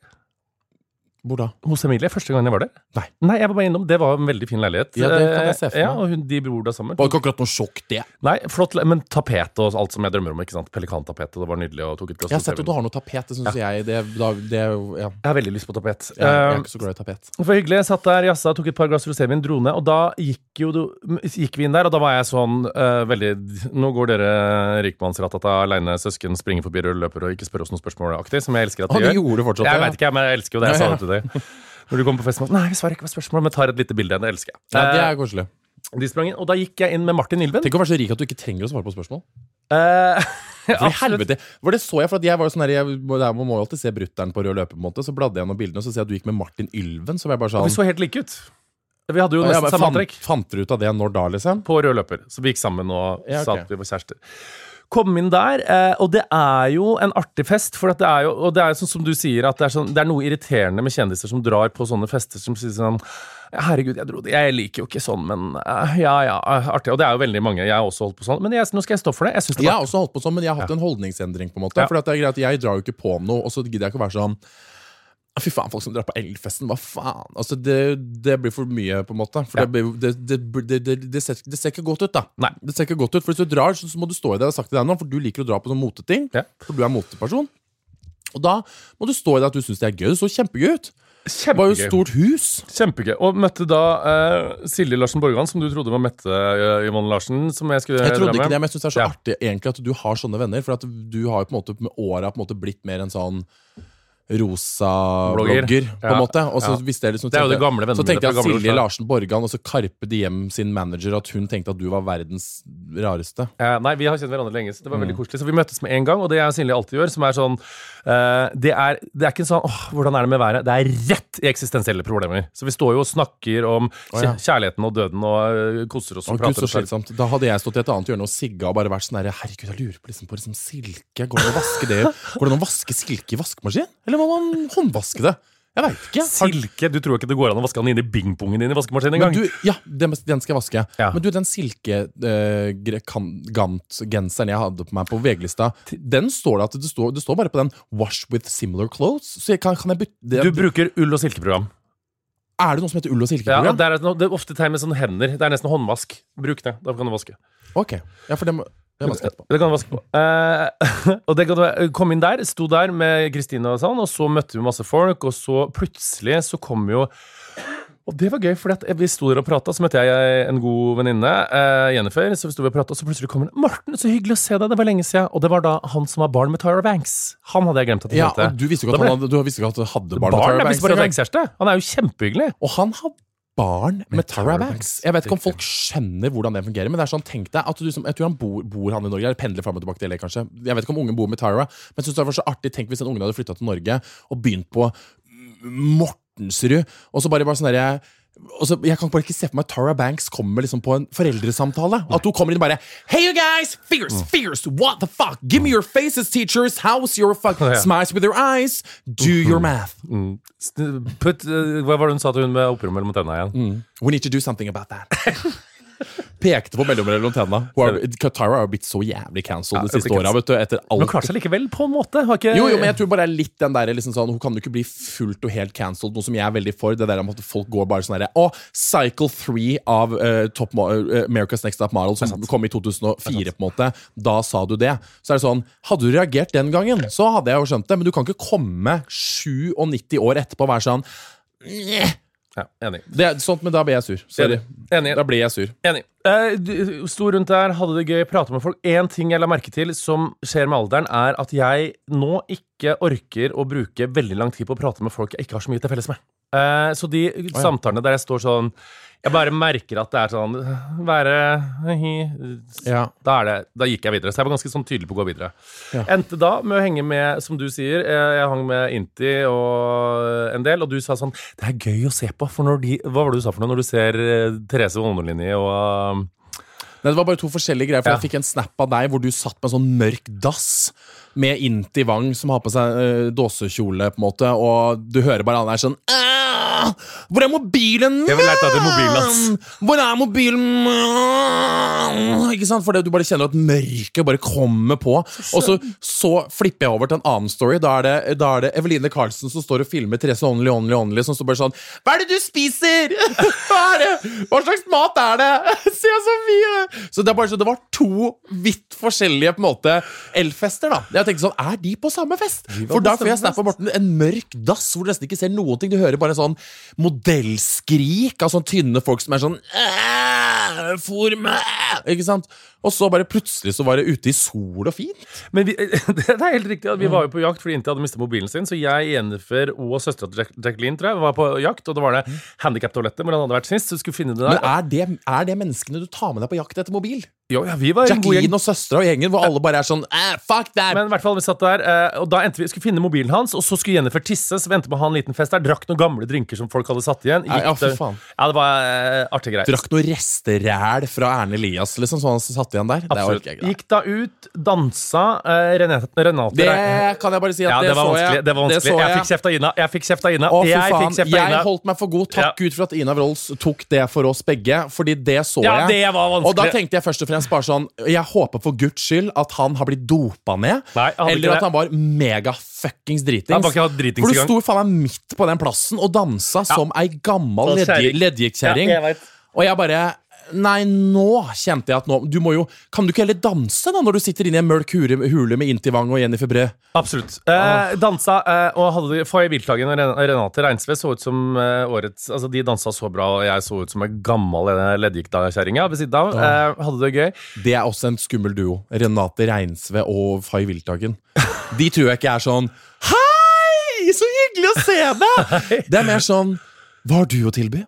Hvor da? Hos Emilie, første gang jeg var der. Nei. Nei, jeg var bare innom. Det var en veldig fin leilighet. Ja, det kan jeg se for meg Ja, og hun, de bor der sammen. Var ikke akkurat noe sjokk, det. Nei, flott, men tapet og alt som jeg drømmer om. ikke sant? Pelikantapetet, det var nydelig. og tok et glass Jeg har sett at du har noe tapet. Det synes jeg det, da, det ja. Jeg har veldig lyst på tapet. Jeg, jeg er Eh, ikke så glad i tapet. For hyggelig. Jeg satt der, jazza, tok et par glass rosévin, dro ned. Og da gikk, jo, gikk vi inn der, og da var jeg sånn uh, veldig Nå går dere rikmannsratata aleine, søsken springer forbi rød løper og ikke spør oss noen spørsmål-aktig, som jeg elsker at de Ah, gjør. gjorde du fortsatt, Jeg ja. vet ikke, men jeg elsker jo det. Jeg Det. Når du kommer på fest, Nei, vi svarer ikke på spørsmål, men tar et lite bilde. Det elsker jeg. Ja, det Eh, er koselig. de sprang inn, og da gikk jeg inn med Martin Ylven. Tenk å være så rik at du ikke trenger å svare på spørsmål. Eh, For helvete, for det så jeg, for at jeg var jo sånn her, jeg, der, Man må jo alltid se brutter'n på rød løper, på en måte. Så bladde jeg gjennom bildene, og så ser jeg at du gikk med Martin Ylven. Så var jeg bare Og sånn vi så helt like ut. Vi hadde jo nesten ja, samme antrekk. fant dere ut av det når da, liksom? på rød løper. Så vi gikk sammen og Ja, okay. sa at vi var kjærester. Kom inn der, eh, og det er jo en artig fest. For at det er jo, og det er sånn som du sier, at det er, sånn, det er noe irriterende med kjendiser som drar på sånne fester som sier sånn Herregud, jeg dro det. Jeg liker jo ikke sånn, men eh, ja, ja, artig. Og det er jo veldig mange. Jeg har også holdt på sånn. Men jeg, nå skal jeg stå for det. Jeg det Jeg har også holdt på sånn, men jeg har hatt en holdningsendring. på en måte Ja. For at det er greit, Jeg drar jo ikke på noe, og så gidder jeg ikke å være sånn «Ah, Fy faen, folk som drar på elfesten, hva faen? Altså, det, det blir for mye, på en måte. For Ja. det, det, det, det, det, det, ser, det ikke godt ut, da. Nei. Det ser ikke godt ut, For hvis du drar, så, så må du stå i det. Jeg har sagt til deg nå, for du liker å dra på sånne moteting. Ja. For du er moteperson. Og da må du stå i det at du syns det er gøy. Det så kjempegøy ut. Kjempegøy. Det var jo et stort hus. Kjempegøy. Og møtte da eh, Silje Larsen Borgan, som du trodde var Mette uh, Yvonne Larsen. Som jeg skulle Jeg trodde ikke det, men jeg synes det er så Ja. artig egentlig at du har sånne venner. For at du har jo på en måte med åra blitt mer en sånn rosa Blogger. blogger, på en Ja. måte. Og så Ja. visste jeg liksom tenkte- det gamle Så tenkte jeg at Silje Larsen Borgan og så Carpe Diem sin manager at hun tenkte at du var verdens rareste. Eh, nei, vi har kjent hverandre lenge, så det var Mm. veldig koselig. Så vi møttes med en gang, og det jeg og Silje alltid gjør, som er sånn eh, det, er, det er ikke sånn åh, hvordan er det med været? Det er rett i eksistensielle problemer. Så vi står jo og snakker om kjærligheten og døden og uh, koser oss og Gud, prater. så slitsomt. Da hadde jeg stått i et annet hjørne og sigga og bare vært sånn herre, Herregud, jeg lurer på, liksom, på liksom silke. Går det å vaske det Går det an å vaske silke i vaskemaskin? Eller må man håndvaske det? Jeg veit ikke. Silke, du tror ikke det går an å vaske den inn i bingpongen din i vaskemaskinen engang? ja, den, den skal jeg vaske. Ja. Men du, den silke-gant-genseren jeg hadde på meg på VG-lista, den står det at det står, det står bare på den 'wash with similar clothes'. Så jeg kan, kan jeg bytte det, Du bruker ull- og silkeprogram. Er det noe som heter ull- og silkeprogram? Ja, det, er, et- det er ofte tegn med sånne hender. Det er nesten håndvask. Bruk det. Da kan du vaske. Ok, ja, for det må det jeg kan du vaske på. Eh, og det kan du kom inn der, sto der med Kristine og sånn, og så møtte vi masse folk, og så plutselig så kom jo og det var gøy, for vi sto der og prata, så møtte jeg en god venninne, eh, Jennifer. Så vi sto og prata, og så plutselig kommer hun. 'Morten, så hyggelig å se deg, det var lenge siden.' Og det var da han som var barn med Tyra Banks. Han hadde jeg glemt at jeg Ja, og du visste ikke at han hadde, du visste ikke at han hadde barn, Barn? med Jeg Tyra visste bare at Banks. det var ekskjæreste. Han er jo kjempehyggelig. Og han har barn med, med Tara Banks. Jeg vet ikke om folk skjønner hvordan det fungerer. Men det er sånn, tenk deg at du som, Jeg tror han bor, bor han i Norge, eller pendler fram og tilbake til LA, kanskje. Jeg vet ikke om ungen bor med Tara, men jeg synes det var så artig Tenk hvis den ungen hadde flytta til Norge og begynt på Mortensrud, og så bare var sånn derre og jeg kan bare ikke se for meg at Tara Banks kommer liksom på en foreldresamtale. At hun kommer inn og bare Hey you guys! Fierce! Fierce! What the fuck? Give me your faces, teachers! How's your fuck? Smiles with your eyes! Do your math! Put, uh, hva var det hun sa til hun med opprør mellom tenna igjen? We need to do something about that. Pekte på mellomrom mellom tenna. Hun har- Tyra har blitt så jævlig cancelled det de siste åra. Men klarte seg likevel, på en måte. Har ikke, jo, jo, men jeg tror bare det er litt den der liksom sånn Hun kan jo ikke bli fullt og helt cancelled, noe som jeg er veldig for. Det der om at folk går bare sånn herre Å, Cycle 3 av uh, Top Mo eh, America's Next Top Model, som kom i 2004, på en måte. Da sa du det. Så er det sånn Hadde du reagert den gangen, så hadde jeg jo skjønt det, men du kan ikke komme 97 år etterpå og være sånn «Njeh». Ja, enig. det er sånt, men da ble jeg sur. Sorry. Enig. Da ble jeg sur. Enig. Eh, du- Sto rundt der, hadde det gøy, prata med folk. Én ting jeg la merke til som skjer med alderen, er at jeg nå ikke orker å bruke veldig lang tid på å prate med folk jeg ikke har så mye til felles med. Eh, så de samtalene der jeg står sånn Jeg bare merker at det er sånn Være Ja. da, er det, da gikk jeg videre. Så jeg var ganske sånn tydelig på å gå videre. Ja. Endte da med å henge med, som du sier, eh, jeg hang med Inti og en del, og du sa sånn Det er gøy å se på, for når de Hva var det du sa for noe når du ser eh, Therese Vånderlinje og Nei, Det var bare to forskjellige greier. For Ja. Jeg fikk en snap av deg hvor du satt med en sånn mørk dass med Inti Wang, som har på seg uh, dåsekjole, på en måte, og du hører bare han er sånn! Hvor er mobilen min? Hvor er mobilen min? Ikke sant? Fordi du bare kjenner at mørket bare kommer på. Og så, så flipper jeg over til en annen story. Da er det, da er det Eveline Carlsen som står og filmer Therese Only, Only, Only, som står bare sånn Hva er det du spiser?! Hva er det? Hva slags mat er det? Se så mye! Så det, er bare så, det var to vidt forskjellige på en måte elfester. da Jeg tenkte sånn, Er de på samme fest? For da får jeg snap av Morten en mørk dass hvor du nesten ikke ser noen ting. Du hører bare en sånn modellskrik av sånn tynne folk som er sånn «Æ, For meg! Ikke sant? Og så bare plutselig så var det ute i sol og fint. Men vi, det er helt riktig at vi var jo på jakt fordi Inti hadde mistet mobilen sin. Så jeg, Jennifer og søstera til Jacqueline tror jeg, var på jakt. Og da var det handikap-toalettet hvor han hadde vært sist. Så vi skulle finne det Men er det, er det menneskene du tar med deg på jakt etter mobil? Jo, ja, vi var en god gjeng. Jacqueline og søstera og gjengen hvor alle bare er sånn eh, Fuck that! Men i hvert fall vi satt der eh, Og da endte vi skulle finne mobilen hans, og så skulle Jennifer tisse. Så vi endte med å ha en liten fest der. Drakk noen gamle drinker som folk hadde satt igjen. Ja, ja, for faen. Ja, det var eh, artig greit. Drakk noe resteræl fra Erne Elias, liksom, sånn som satt igjen der. Det Absolutt. orker jeg ikke. Gikk da ut, dansa. Eh, Renate, Renate Det kan jeg bare si at ja, det, det, var så vanskelig. jeg. Det var vanskelig. så jeg fikk kjeft av Ina. Jeg fikk kjeft av Ina. Å, fy jeg faen. fikk kjeft av Jeg holdt meg for god. Takk Ja. Gud for at Ina Wrolls tok det for oss begge, Fordi det så Ja, jeg. det var vanskelig. Og da tenkte jeg først og fremst bare sånn Jeg håper for guds skyld at han har blitt dopa ned. Nei, han eller at han var mega fuckings dritings. Dritings for du sto faen meg midt på den plassen og dansa som ei gammal Sånn kjerring. Ja, og jeg bare Nei, nå kjente jeg at nå du må jo, Kan du ikke heller danse da når du sitter inne i en mørk hule, med Intivang og Jennifer Brød? Absolutt. Eh, dansa eh, og hadde Faye Wilthagen og Renate Reinsve så ut som eh, årets Altså, de dansa så bra, og jeg så ut som ei gammel eh, leddgiktkjerring ved siden av. Eh, hadde det gøy. Det er også en skummel duo. Renate Reinsve og Fay Wiltagen. De tror jeg ikke er sånn Hei, så hyggelig å se deg! Det er mer sånn Hva har du å tilby?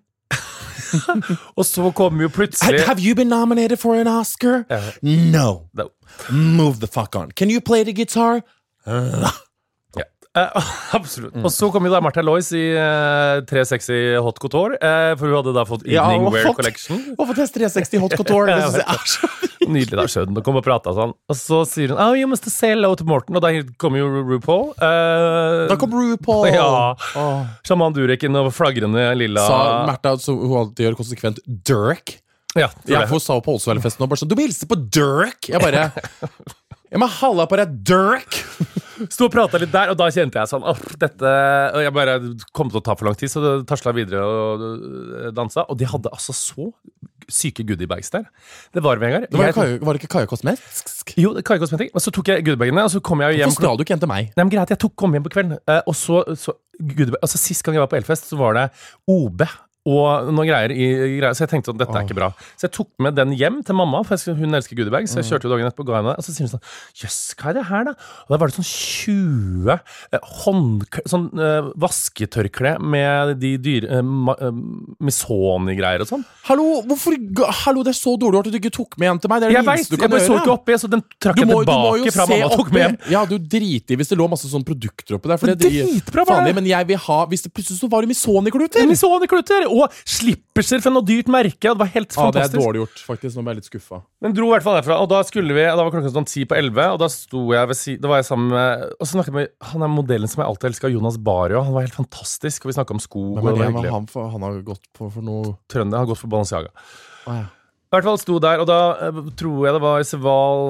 Og så kom jo plutselig Have you been nominated for an Oscar? No. No. Move the fuck on. Can you play the guitar? Eh, absolutt. Og så kom jo da Martha Lois i eh, 360 Hot Couture, eh, for hun hadde da fått Evening og Wear fått- Collection. Fått test 360 Hot Couture. Det synes jeg er så Nydelig. da skjønn. Og kom og prata sånn. Og så sier hun oh, you must say hello to Morten, og da kom jo Ru- RuPaul. Eh, Da kom RuPaul. Ja. Åh. Sjaman Durekin og flagrende lilla Sa Märtha, som hun alltid gjør konsekvent, Dirk. Ja, tror Ja, det. for hun sa på Olsvallfesten og bare sånn Du må hilse på Dirk! Jeg bare Ja, men halla på deg, Dirk! Sto og prata litt der, og da kjente jeg sånn «Åh, dette Og jeg bare kom til å ta for lang tid, så tasla videre og øh, dansa. Og de hadde altså så syke goodiebags der. Det var Vegard. Det var, Jeg- Kaja- var det ikke Kaja Kosmetisk? Jo, det Kosmetisk. Og. Så tok jeg goodiebagene, og så kom jeg hjem Hvorfor stjal du ikke en til meg? Nei, men greit, jeg tok, kom hjem på kvelden, eh, og så, så altså Sist gang jeg var på Elfest, så var det OB. Og noen greier i greier, Så jeg tenkte at dette er ikke bra. Så jeg tok med den hjem til mamma, for hun elsker goodiebag. Så jeg kjørte jo dagen etterpå og ga henne det. Og så sier hun sånn Jøss, hva er det her, da? Og da var det sånn 20 eh, håndkle, sånn eh, vasketørkle med de dyre eh, eh, Missoni-greier og sånn. Hallo, hvorfor, hallo, det er så dårlig at du ikke tok med en til meg. Det er det Jeg minste du Jeg kan Jeg så ikke oppi, så den trakk jeg tilbake fra se mamma tok med hjem. Ja, du driter i hvis det lå masse sånne produkter oppi der. For det, det, Dritbra var det. Men jeg vil ha Hvis det plutselig så var det Missoni-kluter! Missoni-kluter! Og slipperser fra noe dyrt merke. Og det var helt Ja, det er dårlig gjort, faktisk. Nå ble jeg litt skuffa. Men dro i hvert fall derfra, og da skulle vi Da var klokka sånn ti på elleve, og da sto jeg ved si, Da var jeg sammen med Og så snakket jeg med Han er modellen som jeg alltid elska, Jonas Bario. Han var helt fantastisk, og vi snakka om sko. Men, men, og det var. Han, for, han har gått på for noe Trønder har gått for Balenciaga. Ah, ja. I hvert fall sto der, og da eh, tror jeg det var Seval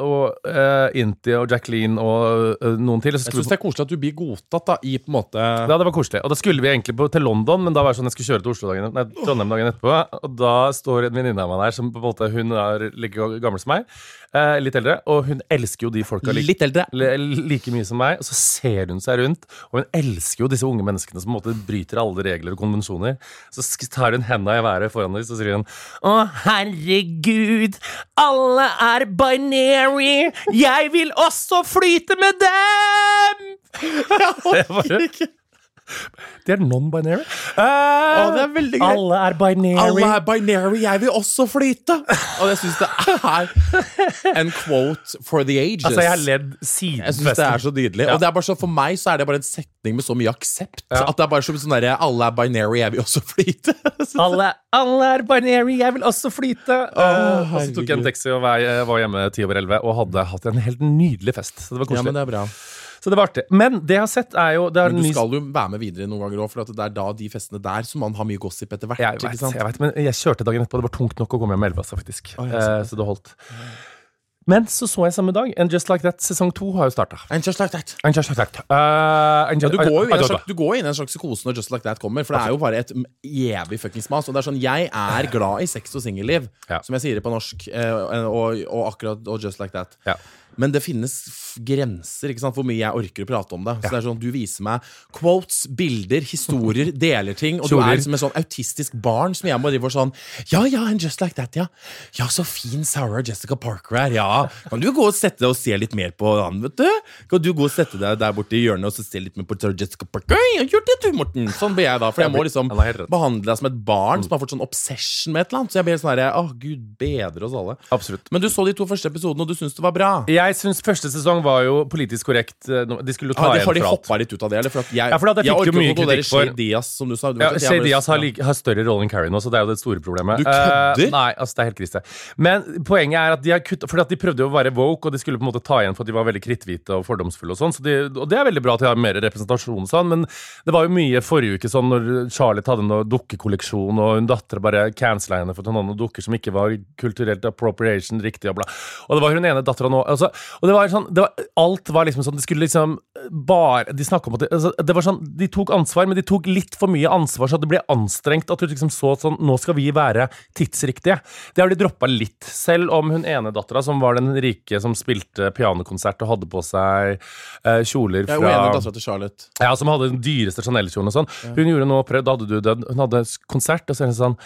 og uh, Inti og Jacqueline og uh, noen til. Så Jeg syns det er koselig at du blir godtatt da i på en måte Ja, det var koselig. Og da skulle vi egentlig på, til London, men da var det sånn jeg skulle kjøre til Oslo dagen, nei, Trondheim dagen etterpå. Og da står en venninne av meg der som på en måte Hun er like gammel som meg. Uh, litt eldre. Og hun elsker jo de folka like, Litt eldre. li- like mye som meg. Og så ser hun seg rundt, og hun elsker jo disse unge menneskene som på en måte bryter alle regler og konvensjoner. Så tar hun henda i været foran dem, så sier hun Å, herregud, alle er binary, jeg vil også flyte med dem! Jeg bare, de er non-binary. Eh, det er veldig gøy. Alle er binary. Alle er binary, jeg vil også flyte! Og jeg syns det er en quote for the ages. Altså, jeg har ledd siden Jeg synes det er så nydelig. Ja. Og det er bare så, For meg så er det bare en setning med så mye aksept. Ja. At det er bare som sånn derre Alle er binary, jeg vil også flyte. Alle, alle er binary, jeg vil også flyte. Oh, og så tok jeg en taxi og var, var hjemme ti over elleve og hadde hatt en helt nydelig fest. Så det var ja, men det er bra. Så det var artig. Men det jeg har sett, er jo det er Men du skal jo være med videre noen ganger òg, for at det er da de festene der som man har mye gossip etter hvert. jeg vet, sant? jeg vet, men jeg kjørte dagen etterpå. Det var tungt nok å komme hjem med 11, altså, faktisk. Oh, Eh, så det holdt. Men så så jeg samme dag And Just Like That sesong to har jo starta. Like that. And Just Like That. And Ja, du, går jo slags, du går inn i en slags psykose når Just Like That kommer, for det er jo bare et evig fuckings mas. Og det er sånn, Jeg er glad i sex og singelliv, Ja. som jeg sier det på norsk, eh, og, og akkurat og Just Like That. Ja. Men det finnes grenser ikke sant, hvor mye jeg orker å prate om det. Så det er sånn, Du viser meg quotes, bilder, historier, deler ting. Og du er som et sånn autistisk barn som jeg må drive og sånn Ja, ja, and just like that, ja. Ja, så fin Sarah Jessica Parker er. Ja. Kan du gå og sette deg og se litt mer på han, vet du? Kan du gå og sette deg der borte i hjørnet og så se litt mer på Sarah Jessica Parker? Ja, gjør det du, Morten. Sånn blir jeg da. For jeg må liksom behandle deg som et barn som har fått sånn obsession med et eller annet. Så jeg blir sånn herre Å, gud bedre oss alle. Absolutt. Men du så de to første episodene, og du syns det var bra. Jeg syns første sesong var jo politisk korrekt. eh, De skulle jo ta igjen for alt har de hoppa litt ut av det? Eller? For jeg, Ja, for da jeg jeg fikk jo mye kritikk for- Diaz, som du sa. Du Ja, vet at jeg Shay Diaz har, like, har større rolle enn Carrie nå, så det er jo det store problemet. Du kødder? Eh, nei, altså det er helt krise. Men poenget er at de har kutt, fordi at de prøvde jo å være woke, og de skulle på en måte ta igjen for at de var veldig kritthvite og fordomsfulle og sånn. Så de, og det er veldig bra at de har mer representasjon og sånn, men det var jo mye forrige uke sånn når Charlotte hadde noe dukkekolleksjon, og hun dattera bare cancela henne for at hun hadde noen dukker som ikke var kulturelt appropriation riktig, og bla. Og det var hun ene dattera nå altså, Og det var sånn det var, Alt var liksom sånn De skulle liksom bare De snakka om at det, altså, det var sånn De tok ansvar, men de tok litt for mye ansvar, så at det ble anstrengt. At du liksom så sånn Nå skal vi være tidsriktige. Det har de droppa litt. Selv om hun ene dattera, som var den rike som spilte pianokonsert og hadde på seg eh, kjoler fra Hun ene dattera til Charlotte. ja, som hadde den dyreste Chanel-kjolen og sånn. Hun gjorde nå prøvd, da hadde du den. Hun hadde konsert, og så er det sånn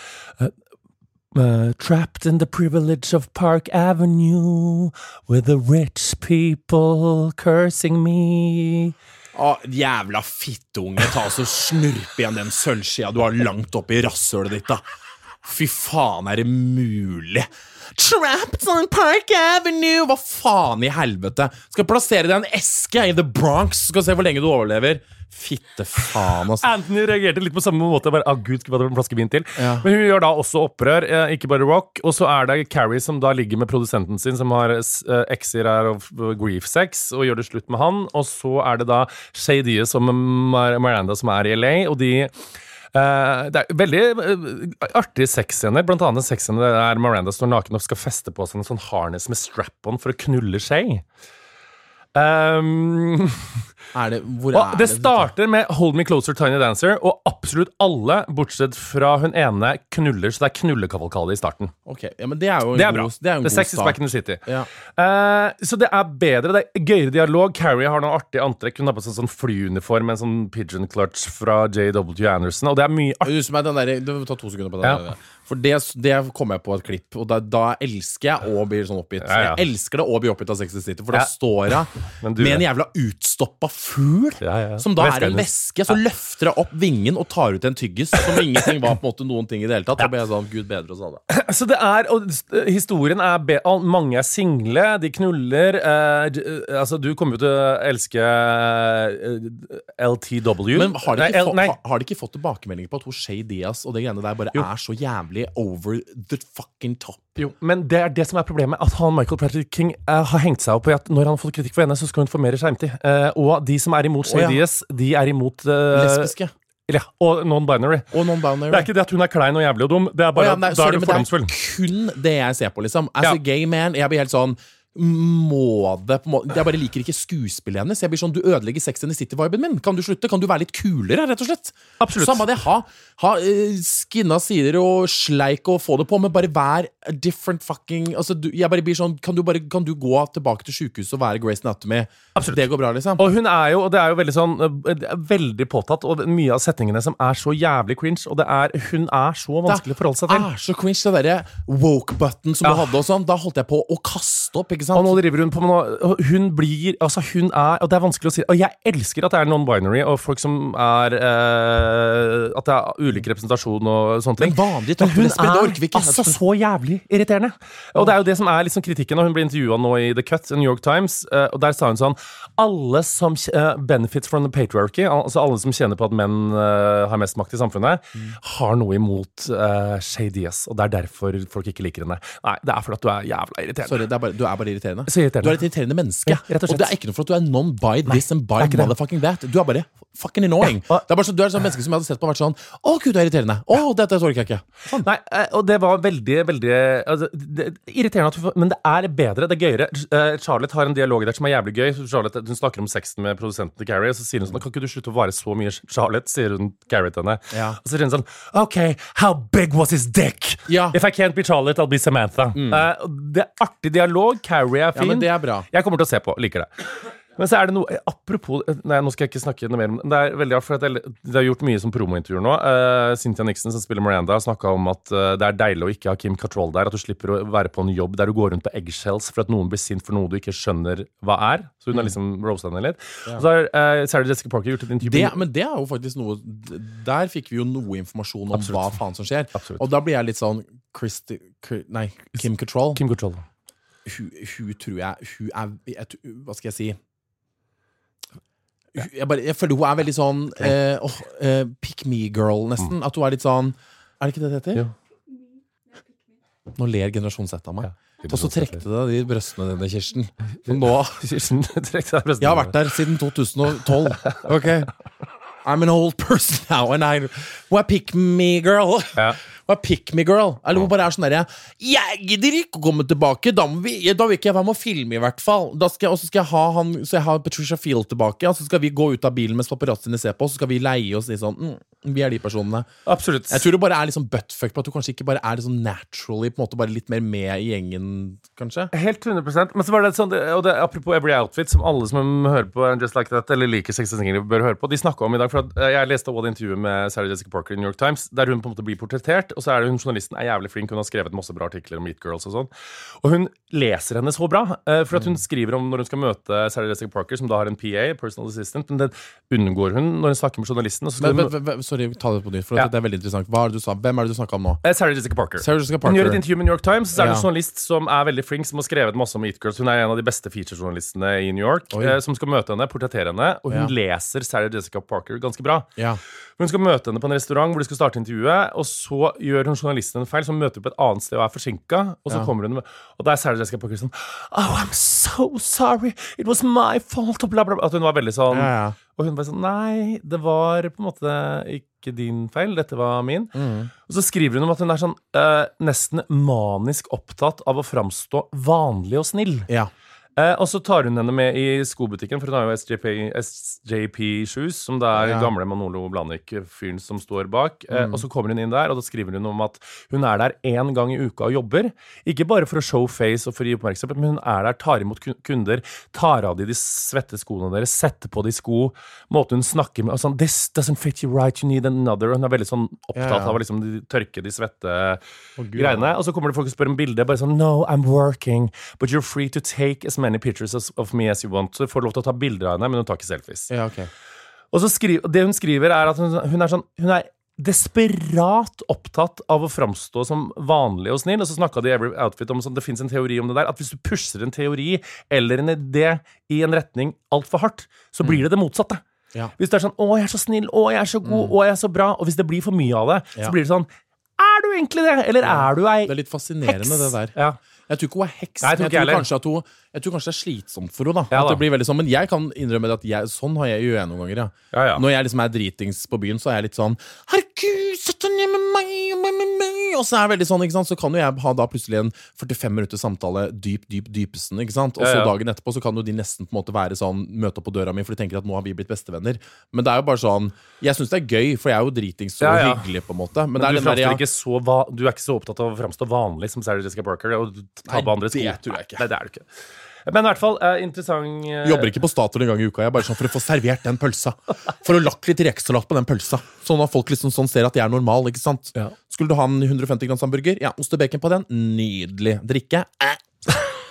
eh, Trapped in the privilege of Park Avenue With the rich people cursing me Å, jævla fittunge, ta og snurp igjen den sølvskia du har langt oppi rasshølet ditt, da. Fy faen, er det mulig? Trapped on Park Avenue! Hva faen i helvete? Skal plassere deg i en eske i The Bronx, skal se hvor lenge du overlever. Fitte faen, altså. Anthony reagerte litt på samme måte. Bare, ah, Gud, skulle en flaske vin til. Ja. Men hun gjør da også opprør, eh, ikke bare rock. Og så er det Carrie som da ligger med produsenten sin, som har ekser exer her of grief sex, og gjør det slutt med han. Og så er det da Shay Diaz og Miranda som er i LA, og de eh, det er veldig uh, artige sexscener. Blant annet en sexscene der Miranda står naken og skal feste på seg en sånn harness med strap-on for å knulle Shay. Um, det, og er det starter med Hold Me Closer, Tiny Dancer, og absolutt alle, bortsett fra hun ene, knuller, så det er knullekavalkade i starten. Ok, ja, men det er jo en Det er bra. god, det er en The sex is back in the city. Ja. Uh, så det er bedre, det er gøyere dialog. Carrie har noe artig antrekk. Hun har på seg sånn flyuniform med en sånn pigeon clutch fra JW Anderson, og det er mye artig. Du som er den der, du må ta to sekunder på det. Ja. For det, det kom jeg på et klipp, og da, da elsker jeg å bli sånn oppgitt. Ja, ja. Jeg elsker det å bli oppgitt av Sex and City, for da Ja. står jeg med en jævla utstoppa fugl, som da er en veske. Så løfter jeg opp vingen og tar ut en tyggis som ingenting var på en måte noen ting i det hele tatt. Da ble jeg sånn, Gud bedre oss alle. Så det er, og historien er be Mange er single, de knuller. eh, eh, altså, du kommer jo til å elske eh, LTW. Men har de, ikke nei, nei. har, de ikke fått tilbakemeldinger på at Shay Diaz og det greiene der bare er så jævlig over the fucking top? Jo, men det er det som er problemet. At han Michael Patrick King eh, har hengt seg opp i at når han har fått kritikk for henne, så skal hun få mer skjermtid. Eh, og de som er imot Shay oh, ja. Diaz, de er imot eh, Lesbiske. Ja, og non-binary. Non-binary. Det er ikke det at hun er klein og jævlig og dum. Det er bare oh, ja, nei, at da sorry, er du fordomsfull. Det er kun det jeg ser på, liksom. As Ja. a gay man, jeg blir helt sånn må det på en måte, Jeg bare liker ikke skuespillet hennes. Jeg blir sånn, Du ødelegger Sex and the City-viben min. Kan du slutte? Kan du være litt kulere, rett og slett? Absolutt. Samme det. Ha, ha eh, skinna sider og sleik og få det på, men bare vær different fucking altså, du, Jeg bare blir sånn Kan du, bare, kan du gå tilbake til sjukehuset og være Grace Anatomy? Absolutt. Det går bra, liksom. Og hun er jo, og det er jo veldig sånn eh, det Veldig påtatt, og mye av setningene som er så jævlig cringe, og det er Hun er så vanskelig å forholde seg til. er så cringe, det derre woke-button som Ja. du hadde og sånn. Da holdt jeg på å kaste opp, ikke sant? Og nå driver hun på med noe Hun blir Altså, hun er Og det er vanskelig å si Og jeg elsker at det er non-binary, og folk som er eh, At det er ulik representasjon og sånne ting. Men vanlig Men hun er ikke. altså så jævlig irriterende. Og det er jo det som er liksom kritikken. Og hun ble intervjua nå i The Cut, New York Times, eh, og der sa hun sånn Alle som eh, benefits from the patriarchy, altså alle som tjener på at menn eh, har mest makt i samfunnet, har noe imot uh, Shay og det er derfor folk ikke liker henne. Nei, det er fordi at du er jævla irriterende. Sorry, det er bare, du er bare irriterende. Så irriterende. Du er et irriterende menneske. Ja, og slett. det er ikke noe for at du er non-by this and by er motherfucking that. Du er bare fucking annoying. Ja, og- Det er bare så, du er et sånt menneske som jeg hadde sett på og vært sånn Å, gud, du er irriterende. Å, dette orker jeg ikke. Sånn. Nei, eh, og det var veldig, veldig altså, det, Irriterende, men det er bedre. Det er gøyere. Eh, Charlotte har en dialog der som er jævlig gøy. Charlotte, hun snakker om sexen med produsenten til Carrie, og så sier hun sånn Kan ikke du slutte å være så mye Charlotte? sier hun til henne. Ja. Og så sier hun sånn OK, how big was his dick? If I can't be Charlotte, I'll be Samantha. Mm. Uh, det er artig dialog. Carrie er Ja, men det er bra. Jeg kommer til å se på. Liker det. Men så er det noe Apropos Nei, nå skal jeg ikke snakke noe mer om det. Er veldig rart, for at jeg, det er gjort mye som promointervjuer nå. Uh, Cynthia Nixon, som spiller Miranda, snakka om at uh, det er deilig å ikke ha Kim Cattrall der. At du slipper å være på en jobb der du går rundt på eggshells for at noen blir sint for noe du ikke skjønner hva er. Så hun har liksom rosa henne litt. Og så har uh, Sarah Jessica Parker gjort et intervju Det, men det er jo faktisk noe Der fikk vi jo noe informasjon om Absolutt. hva faen som skjer. Absolutt. Og da blir jeg litt sånn Christi, Nei, Kim Cattrall. Kim Cattrall. Hun, hun tror jeg Hun er jeg, Hva skal jeg si? Hun- Jeg, bare, jeg føler hun er veldig sånn eh, oh, eh, Pick me girl, nesten. At hun er litt sånn Er det ikke det det heter? Jo. Nå ler generasjon Z av meg. Ja, Og så trekte det de brøstene dine, Kirsten. For nå Kirsten, trekte deg brøstene Jeg har vært der siden 2012. Ok I'm an old person now, and I er pick me girl. Ja. Er pick me girl. Eller hun bare er sånn derre Jeg gidder ikke å komme tilbake. Da, må vi, da vil ikke jeg være med å filme, i hvert fall. Skal og så skal jeg ha han Så jeg har Patricia Field tilbake. Og så skal vi gå ut av bilen mens paparazziene ser på, og så skal vi leie oss litt sånn mm, Vi er de personene. Absolutt. Jeg tror du bare er litt sånn buttfuck på at du kanskje ikke bare er sånn naturally På en måte bare litt mer med i gjengen, kanskje. Helt 100% Men så var det sånn, og det, apropos Every Outfit, som alle som hører på Just Like That, eller liker Sex and bør høre på. De snakka om i dag, for eh, Jeg leste også intervjuet med Sarah Jessica Parker i New York Times, der hun på en måte blir portrettert. Og så er det hun journalisten er jævlig flink, hun har skrevet masse bra artikler om Meet Girls og sånn. Og hun leser henne så bra, eh, for at hun skriver om når hun skal møte Sarah Jessica Parker, som da har en PA, personal assistant, men den unngår hun når hun snakker med journalisten. Men, hun, sorry, ta det på nytt, for Ja. det er veldig interessant. Hva er det du sa? Hvem er det du snakka om nå? Eh, Sarah Jessica Parker. Sarah Jessica Parker. Hun gjør et intervju med New York Times. Så er det en journalist som er veldig flink, som har skrevet masse om Eat Girls. Hun er en av de beste featurejournalistene i New York. Oi. Eh, som skal møte henne, portrettere henne. Og hun Ja. leser Sarah Jessica Parker ganske bra. Ja. Hun skal møte henne på en restaurant hvor de skal starte intervjuet. Og så gjør hun journalisten en feil, som møter på et annet sted og er forsinka. Og så Ja. kommer hun med Og der er Jessica Parker sånn Oh, I'm so sorry. It was my fault. Og bla, bla, bla. At hun var veldig sånn Ja, ja. Og hun bare sånn Nei, det var på en måte ikke din feil. Dette var min. Mm. Og så skriver hun om at hun er sånn uh, nesten manisk opptatt av å framstå vanlig og snill. ja. Eh, og så tar hun henne med i skobutikken, for hun har jo SJP, SJP Shoes, som det er Ja. gamle Manolo Blanik-fyren som står bak. Eh, Og så kommer hun inn der, og da skriver hun om at hun er der én gang i uka og jobber. Ikke bare for å show face og for å gi oppmerksomhet, men hun er der, tar imot kunder, tar av de de svette skoene deres, setter på de sko, måten hun snakker med sånn, This doesn't fit you right, you need another. Hun er veldig sånn opptatt Ja, ja. av å liksom de- tørke de svette oh, greiene. Og så kommer det folk og spør om bildet. Bare sånn No, I'm working, but you're free to take as many pictures of me as you want. Så du får lov til å ta bilder av henne, men hun tar ikke selfies. ja, ok. Og så skri, det hun skriver, er at hun, hun er sånn Hun er desperat opptatt av å framstå som vanlig og snill. Og så snakka de i Every Outfit om sånn, det fins en teori om det der. At hvis du pusher en teori eller en idé i en retning altfor hardt, så blir det det motsatte. Ja. Hvis det er sånn 'Å, jeg er så snill. Å, jeg er så god. Å, jeg er så bra.' Og hvis det blir for mye av det, Ja. så blir det sånn Er du egentlig det? Eller er du ei heks? Det er litt fascinerende, heks? det der. Ja. Jeg tror ikke hun er heks. Nei, jeg tror men jeg, tror kanskje at hun, jeg tror kanskje det er slitsomt for henne. da. Ja at det blir veldig sånn, Men jeg kan innrømme det at jeg, sånn har jeg, gjør jeg noen ganger. ja. Ja, ja. Når jeg liksom er dritings på byen, så er jeg litt sånn Herregud, sett deg ned med meg, med, med, meg Og så er jeg veldig sånn, ikke sant? Så kan jo jeg ha da plutselig en 45 minutters samtale dyp, dyp, dypesen. ikke sant? Og så dagen etterpå så kan jo de nesten på en måte være sånn møte opp på døra mi, for de tenker at nå har vi blitt bestevenner. Men det er jo bare sånn Jeg syns det er gøy, for jeg er jo dritings og hyggelig, på en måte. Men, Men det er du, der, ikke så va du er ikke så opptatt av å framstå vanlig som Sarah Jessica Parker. Og ta Nei, på andre sko. det tror jeg ikke. Nei, det er du ikke. Men i hvert fall eh, interessant eh, Jobber ikke på Statoil en gang i uka. Jeg er bare sånn for å få servert den pølsa. For å lagt litt rekesalat på den pølsa. Sånn at folk liksom sånn ser at jeg er normal. ikke sant? Ja. Skulle du ha en 150 grams hamburger? Ja, ost og bacon på den. Nydelig. Drikke? Eh.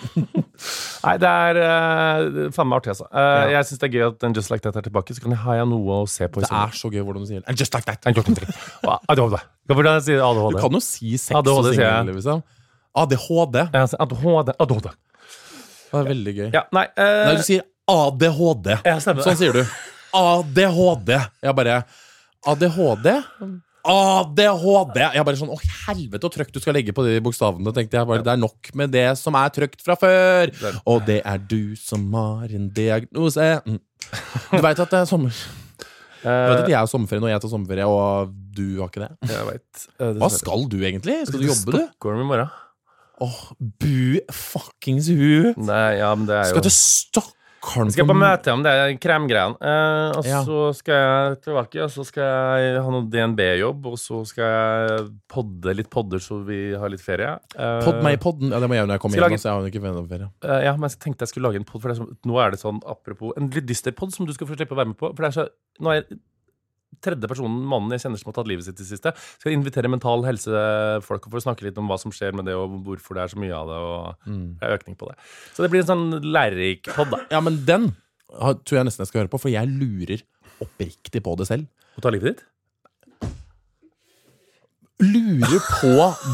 Nei, det er uh, faen meg artig, altså. Uh, Ja. Jeg syns det er gøy at den Just Like That er tilbake. Så kan jeg, ha jeg noe å se på. Det er så gøy hvordan du sier. And Just like that. And just like that. ADHD. Hvordan sier ADHD? Du kan jo si sex ADHD, og singel, liksom. ADHD. Ja, ADHD. ADHD. Det er veldig gøy. Ja, nei, uh... Nei, du sier ADHD. Ja. Sånn sier du. ADHD. Jeg bare ADHD? ADHD! Jeg bare sånn, Å, helvete, så trøkk du skal legge på de bokstavene. tenkte jeg bare, Det er nok med det som er trøkt fra før. Og det er du som har en diagnose. Mm. Du veit at det er sommer. Du vet at jeg har sommerferie når jeg tar sommerferie, og du har ikke det? Jeg vet. det Hva skal du egentlig? Skal du jobbe, du? Stockholm i morgen. Åh, bu fuckings hu! Nei, ja, men det er jo Skal til Stockholm Jeg skal på møte om det kremgreiene. Eh, og Ja. så skal jeg tilbake, og så skal jeg ha noe DNB-jobb, og så skal jeg podde litt podder så vi har litt ferie. Eh, Podd meg i podden. Ja, det må jeg når jeg kommer hjem. Så jeg har ikke ferie. eh, ja, men jeg tenkte jeg skulle lage en podd, for det er så, nå er det sånn apropos En litt dyster podd som du skal få slippe å være med på. For det er så Nå er jeg tredje personen, mannen jeg kjenner som har tatt livet sitt i det siste. Skal invitere mental helsefolk for å snakke litt om hva som skjer med det, og hvorfor det er så mye av det, og Mm. er økning på det. Så det blir en sånn lærerik podd, da. Ja, men den tror jeg nesten jeg skal høre på, for jeg lurer oppriktig på det selv. Å ta livet ditt? Lurer på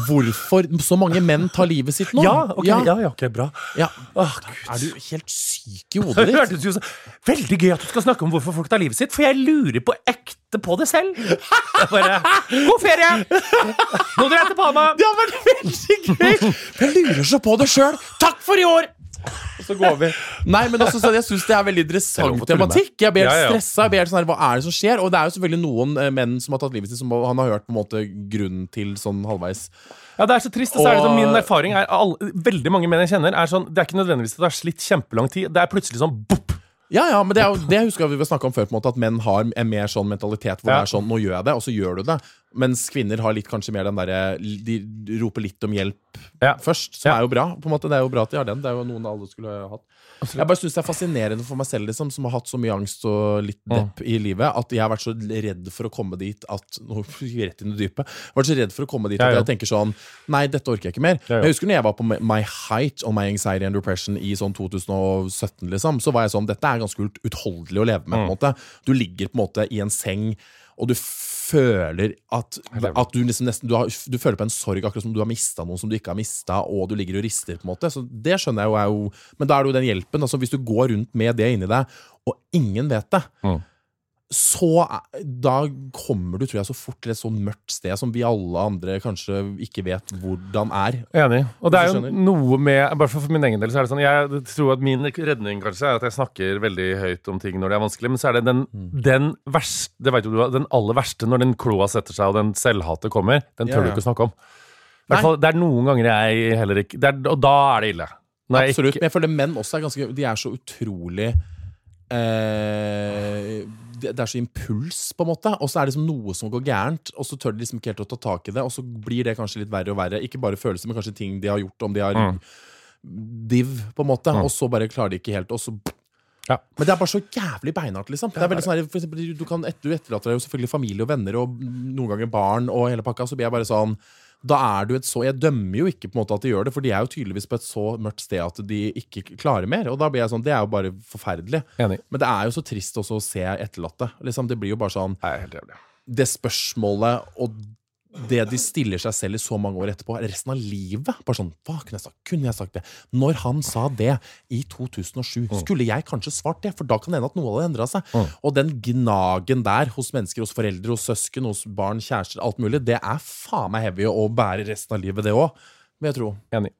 hvorfor så mange menn tar livet sitt nå. Ja, ok, ja, ja, ok, bra. Ja. Åh, Gud. Er du helt syk i hodet ditt? Veldig gøy at du skal snakke om hvorfor folk tar livet sitt, for jeg lurer på ekte på det selv. Jeg bare God ferie! Nå drar jeg til Palma. Det har vært veldig gøy! Jeg lurer så på det sjøl. Takk for i år! Og så går vi. Nei, men også, jeg syns det er veldig Det er interessant tematikk. Jeg blir helt Ja, ja. stressa. Jeg blir helt sånn her, Hva er det som skjer? Og det er jo selvfølgelig noen eh, menn som har tatt livet sitt, som han har hørt på en måte grunnen til sånn halvveis. Ja, det er så trist. Og så er det sånn, min erfaring er alle, Veldig mange menn jeg kjenner, er sånn Det er ikke nødvendigvis at det har slitt kjempelang tid. Det er plutselig sånn bopp. Ja, ja, men det, er jo, det husker jeg vi snakka om før, på en måte, at menn har en mer sånn mentalitet hvor Ja. det er sånn 'nå gjør jeg det', og så gjør du det. Mens kvinner har litt kanskje mer den derre De roper litt om hjelp Ja. først, som Ja. er jo bra. på en måte, Det er jo bra at de har den. Det er jo noen alle skulle ha hatt. Jeg bare synes det er fascinerende for meg selv, liksom, som har hatt så mye angst og litt depp i livet, at jeg har vært så redd for å komme dit at Nå rett inn i dypet. Vært så redd for å komme dit at jeg tenker sånn Nei, dette orker jeg ikke mer. Jeg husker når jeg var på my height on my anxiety and depression i sånn 2017, liksom, så var jeg sånn Dette er ganske utholdelig å leve med. på en måte Du ligger på en måte i en seng, og du føler at, at du liksom nesten du, har, du føler på en sorg, akkurat som du har mista noen som du ikke har mista, og du ligger og rister. på en måte Så det skjønner jeg jo, jo Men da er det jo den hjelpen. altså Hvis du går rundt med det inni deg, og ingen vet det, Mm. Så er- da kommer du tror jeg, så fort til et sånn mørkt sted som vi alle andre kanskje ikke vet hvordan er. Enig. Og det er jo noe med Bare for, min egen del så er det sånn Jeg tror at min redning kanskje er at jeg snakker veldig høyt om ting når det er vanskelig, men så er det den, Mm. den verste Det vet jo du, den aller verste når den kloa setter seg og den selvhatet kommer, den tør Ja, du ikke å snakke om. Hvert fall, det er noen ganger jeg heller ikke det er, Og da er det ille. Når jeg Absolutt. ikke- Men jeg føler menn også er ganske De er så utrolig eh, det, er så impuls, på en måte. Og så er det liksom noe som går gærent, og så tør de liksom ikke helt å ta tak i det. Og så blir det kanskje litt verre og verre. Ikke bare følelser, men kanskje ting de har gjort, om de har Mm. div, på en måte. Og så bare klarer de ikke helt, og så Ja. Men det er bare så jævlig beinhardt, liksom. Det er veldig sånn for eksempel, du, kan, du etterlater deg jo selvfølgelig familie og venner og noen ganger barn og hele pakka, så blir jeg bare sånn da er du et så Jeg dømmer jo ikke på en måte at de gjør det, for de er jo tydeligvis på et så mørkt sted at de ikke klarer mer. Og da blir jeg sånn Det er jo bare forferdelig. Enig. Men det er jo så trist også å se etterlatte. Liksom, det blir jo bare sånn Nei, helt jævlig. Det spørsmålet og det de stiller seg selv i så mange år etterpå, resten av livet. Bare sånn, hva kunne jeg sagt? Kunne jeg sagt det? Når han sa det i 2007, skulle jeg kanskje svart det? For da kan det hende at noe hadde endra seg. Og den gnagen der hos mennesker, hos foreldre, hos søsken, hos barn, kjærester, alt mulig, det er faen meg heavy å bære resten av livet, det òg. Vil jeg tro. Enig.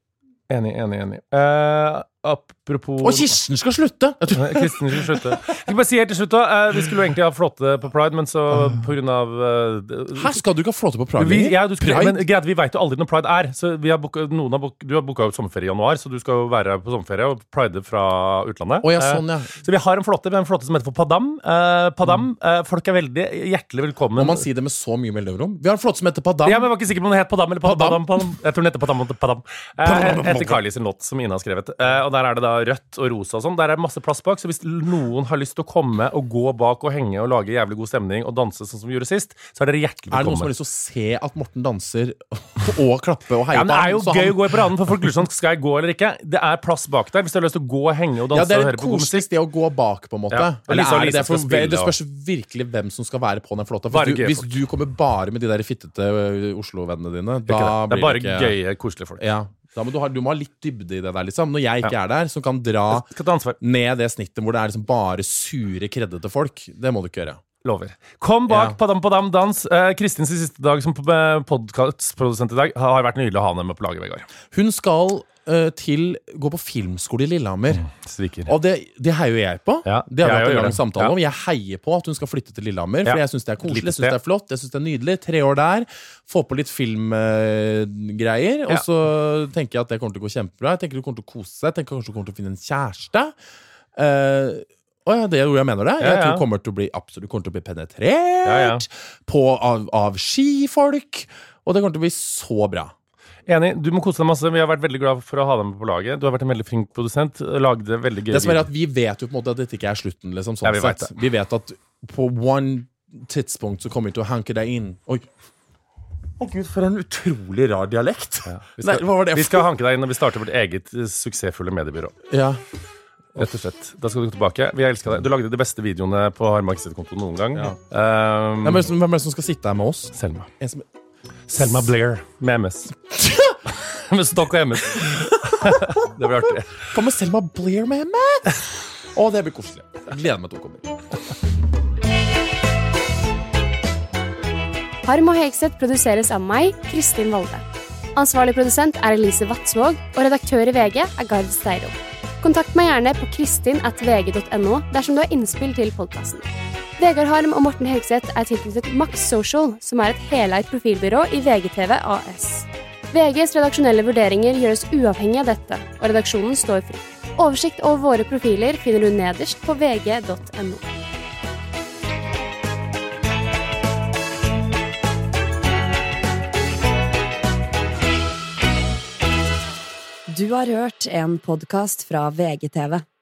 Enig, enig, enig. Eh, apropos Og Kirsten skal slutte! Kirsten skulle slutte. Skal bare si helt til slutt da, eh, Vi skulle jo egentlig ha flåte på Pride, men så av eh, Her skal du ikke ha flåte på Pride vi, ja, du skal, Pride? men greit, vi vet jo aldri når Pride er. Så vi har noen har book, du har booka ut sommerferie i januar, så du skal jo være på sommerferie og pride fra utlandet. Oh, ja, Eh, sånn, ja. Så vi har en flåte, vi har en flåte som heter for Padam. Uh, Padam, eh, Folk er veldig hjertelig velkommen. Må man si det med så mye mellomrom? Vi har en flåte som heter Padam. Ja, men Jeg var ikke sikker på om den het Padam eller Padam. Padam? Padam, Jeg tror den heter Padam. Padam. Eh, heter Carly sin låt, som Ina har skrevet. Eh, og Der er det da rødt og rosa og sånn. Der er det masse plass bak, så hvis noen har lyst til å komme og gå bak og henge og lage jævlig god stemning og danse sånn som vi gjorde sist, så er dere hjertelig velkommen. Er det noen som har lyst til å se at Morten danser og klappe og heie Ja, men Det er jo gøy han- å gå i paraden, for folk lurer sånn Skal jeg gå eller ikke? Det er plass bak der hvis du har lyst til å gå og henge og danse Ja, det og er høre på god Det å gå bak, på en måte. Ja, Eller Lisa er det det? For spille, det spørs virkelig hvem som skal være på den flåta. Du, hvis du kommer bare med de der fittete Oslo-vennene dine, Ikke da det. det er bare gøye, koselige folk. Ja, da må du, ha, du må ha litt dybde i det der, liksom. Når jeg ikke er der, som kan dra ned det snittet hvor det er liksom bare sure, kreddete folk. Det må du ikke gjøre. Lover. Kom bak Ja. Padam Padam Dans. Eh, Kristins siste dag som podkastprodusent i dag har vært nydelig å ha henne med på laget, Vegard. Hun skal eh, til gå på filmskole i Lillehammer. Mm, Og det, det heier jo jeg på. Ja, det har vi hatt en lang samtale Ja. om. Jeg heier på at hun skal flytte til Lillehammer, Ja. for jeg syns det er koselig, jeg synes det er flott, jeg synes det er nydelig. Tre år der, få på litt filmgreier, og Ja. så tenker jeg at det kommer til å gå kjempebra. Jeg tenker hun kommer til å kose seg, jeg tenker kanskje hun kommer til å finne en kjæreste. Uh, å ja, det er jo jeg mener det. Ja, Jeg ja. tror hun kommer til å bli, absolutt kommer til å bli penetrert Ja, ja. På, av, av skifolk, og det kommer til å bli så bra. Enig. Du må kose deg masse. Vi har vært veldig glad for å ha deg med på laget. Du har vært en veldig flink produsent. Lagde veldig gøy Det som er at Vi vet jo på en måte at dette ikke er slutten. Liksom, sånn Ja, vi vet sett. vi vet at på one tidspunkt så kommer vi til å hanke deg inn. Oi. Å Gud, for en utrolig rar dialekt. Vi Nei, skal, hva var det vi skal hanke deg inn når vi starter vårt eget suksessfulle mediebyrå. Ja. Rett og slett. Da skal du tilbake. Vi elsker deg. Du lagde de beste videoene på Harmark sitt konto noen gang. Ja. Um, er det som, hvem er det som skal sitte her med oss? Selma. En som, Selma Blair med MS. med stokk og MS. det blir artig. Kommer Selma Blair med MS? Å, det blir koselig. Jeg gleder meg til hun kommer. Harm og Hegseth produseres av meg, Kristin Valde. Ansvarlig produsent er Elise Vatsvåg, og redaktør i VG er Gard Steiro. Kontakt meg gjerne på kristin.vg.no dersom du har innspill til podkasten. Vegard Harm og Morten Hegseth er tilknyttet Max Social, som er et heleid profilbyrå i VGTV AS. VGs redaksjonelle vurderinger gjøres uavhengig av dette, og redaksjonen står fri. Oversikt over våre profiler finner du nederst på vg.no. Du har hørt en podkast fra VGTV.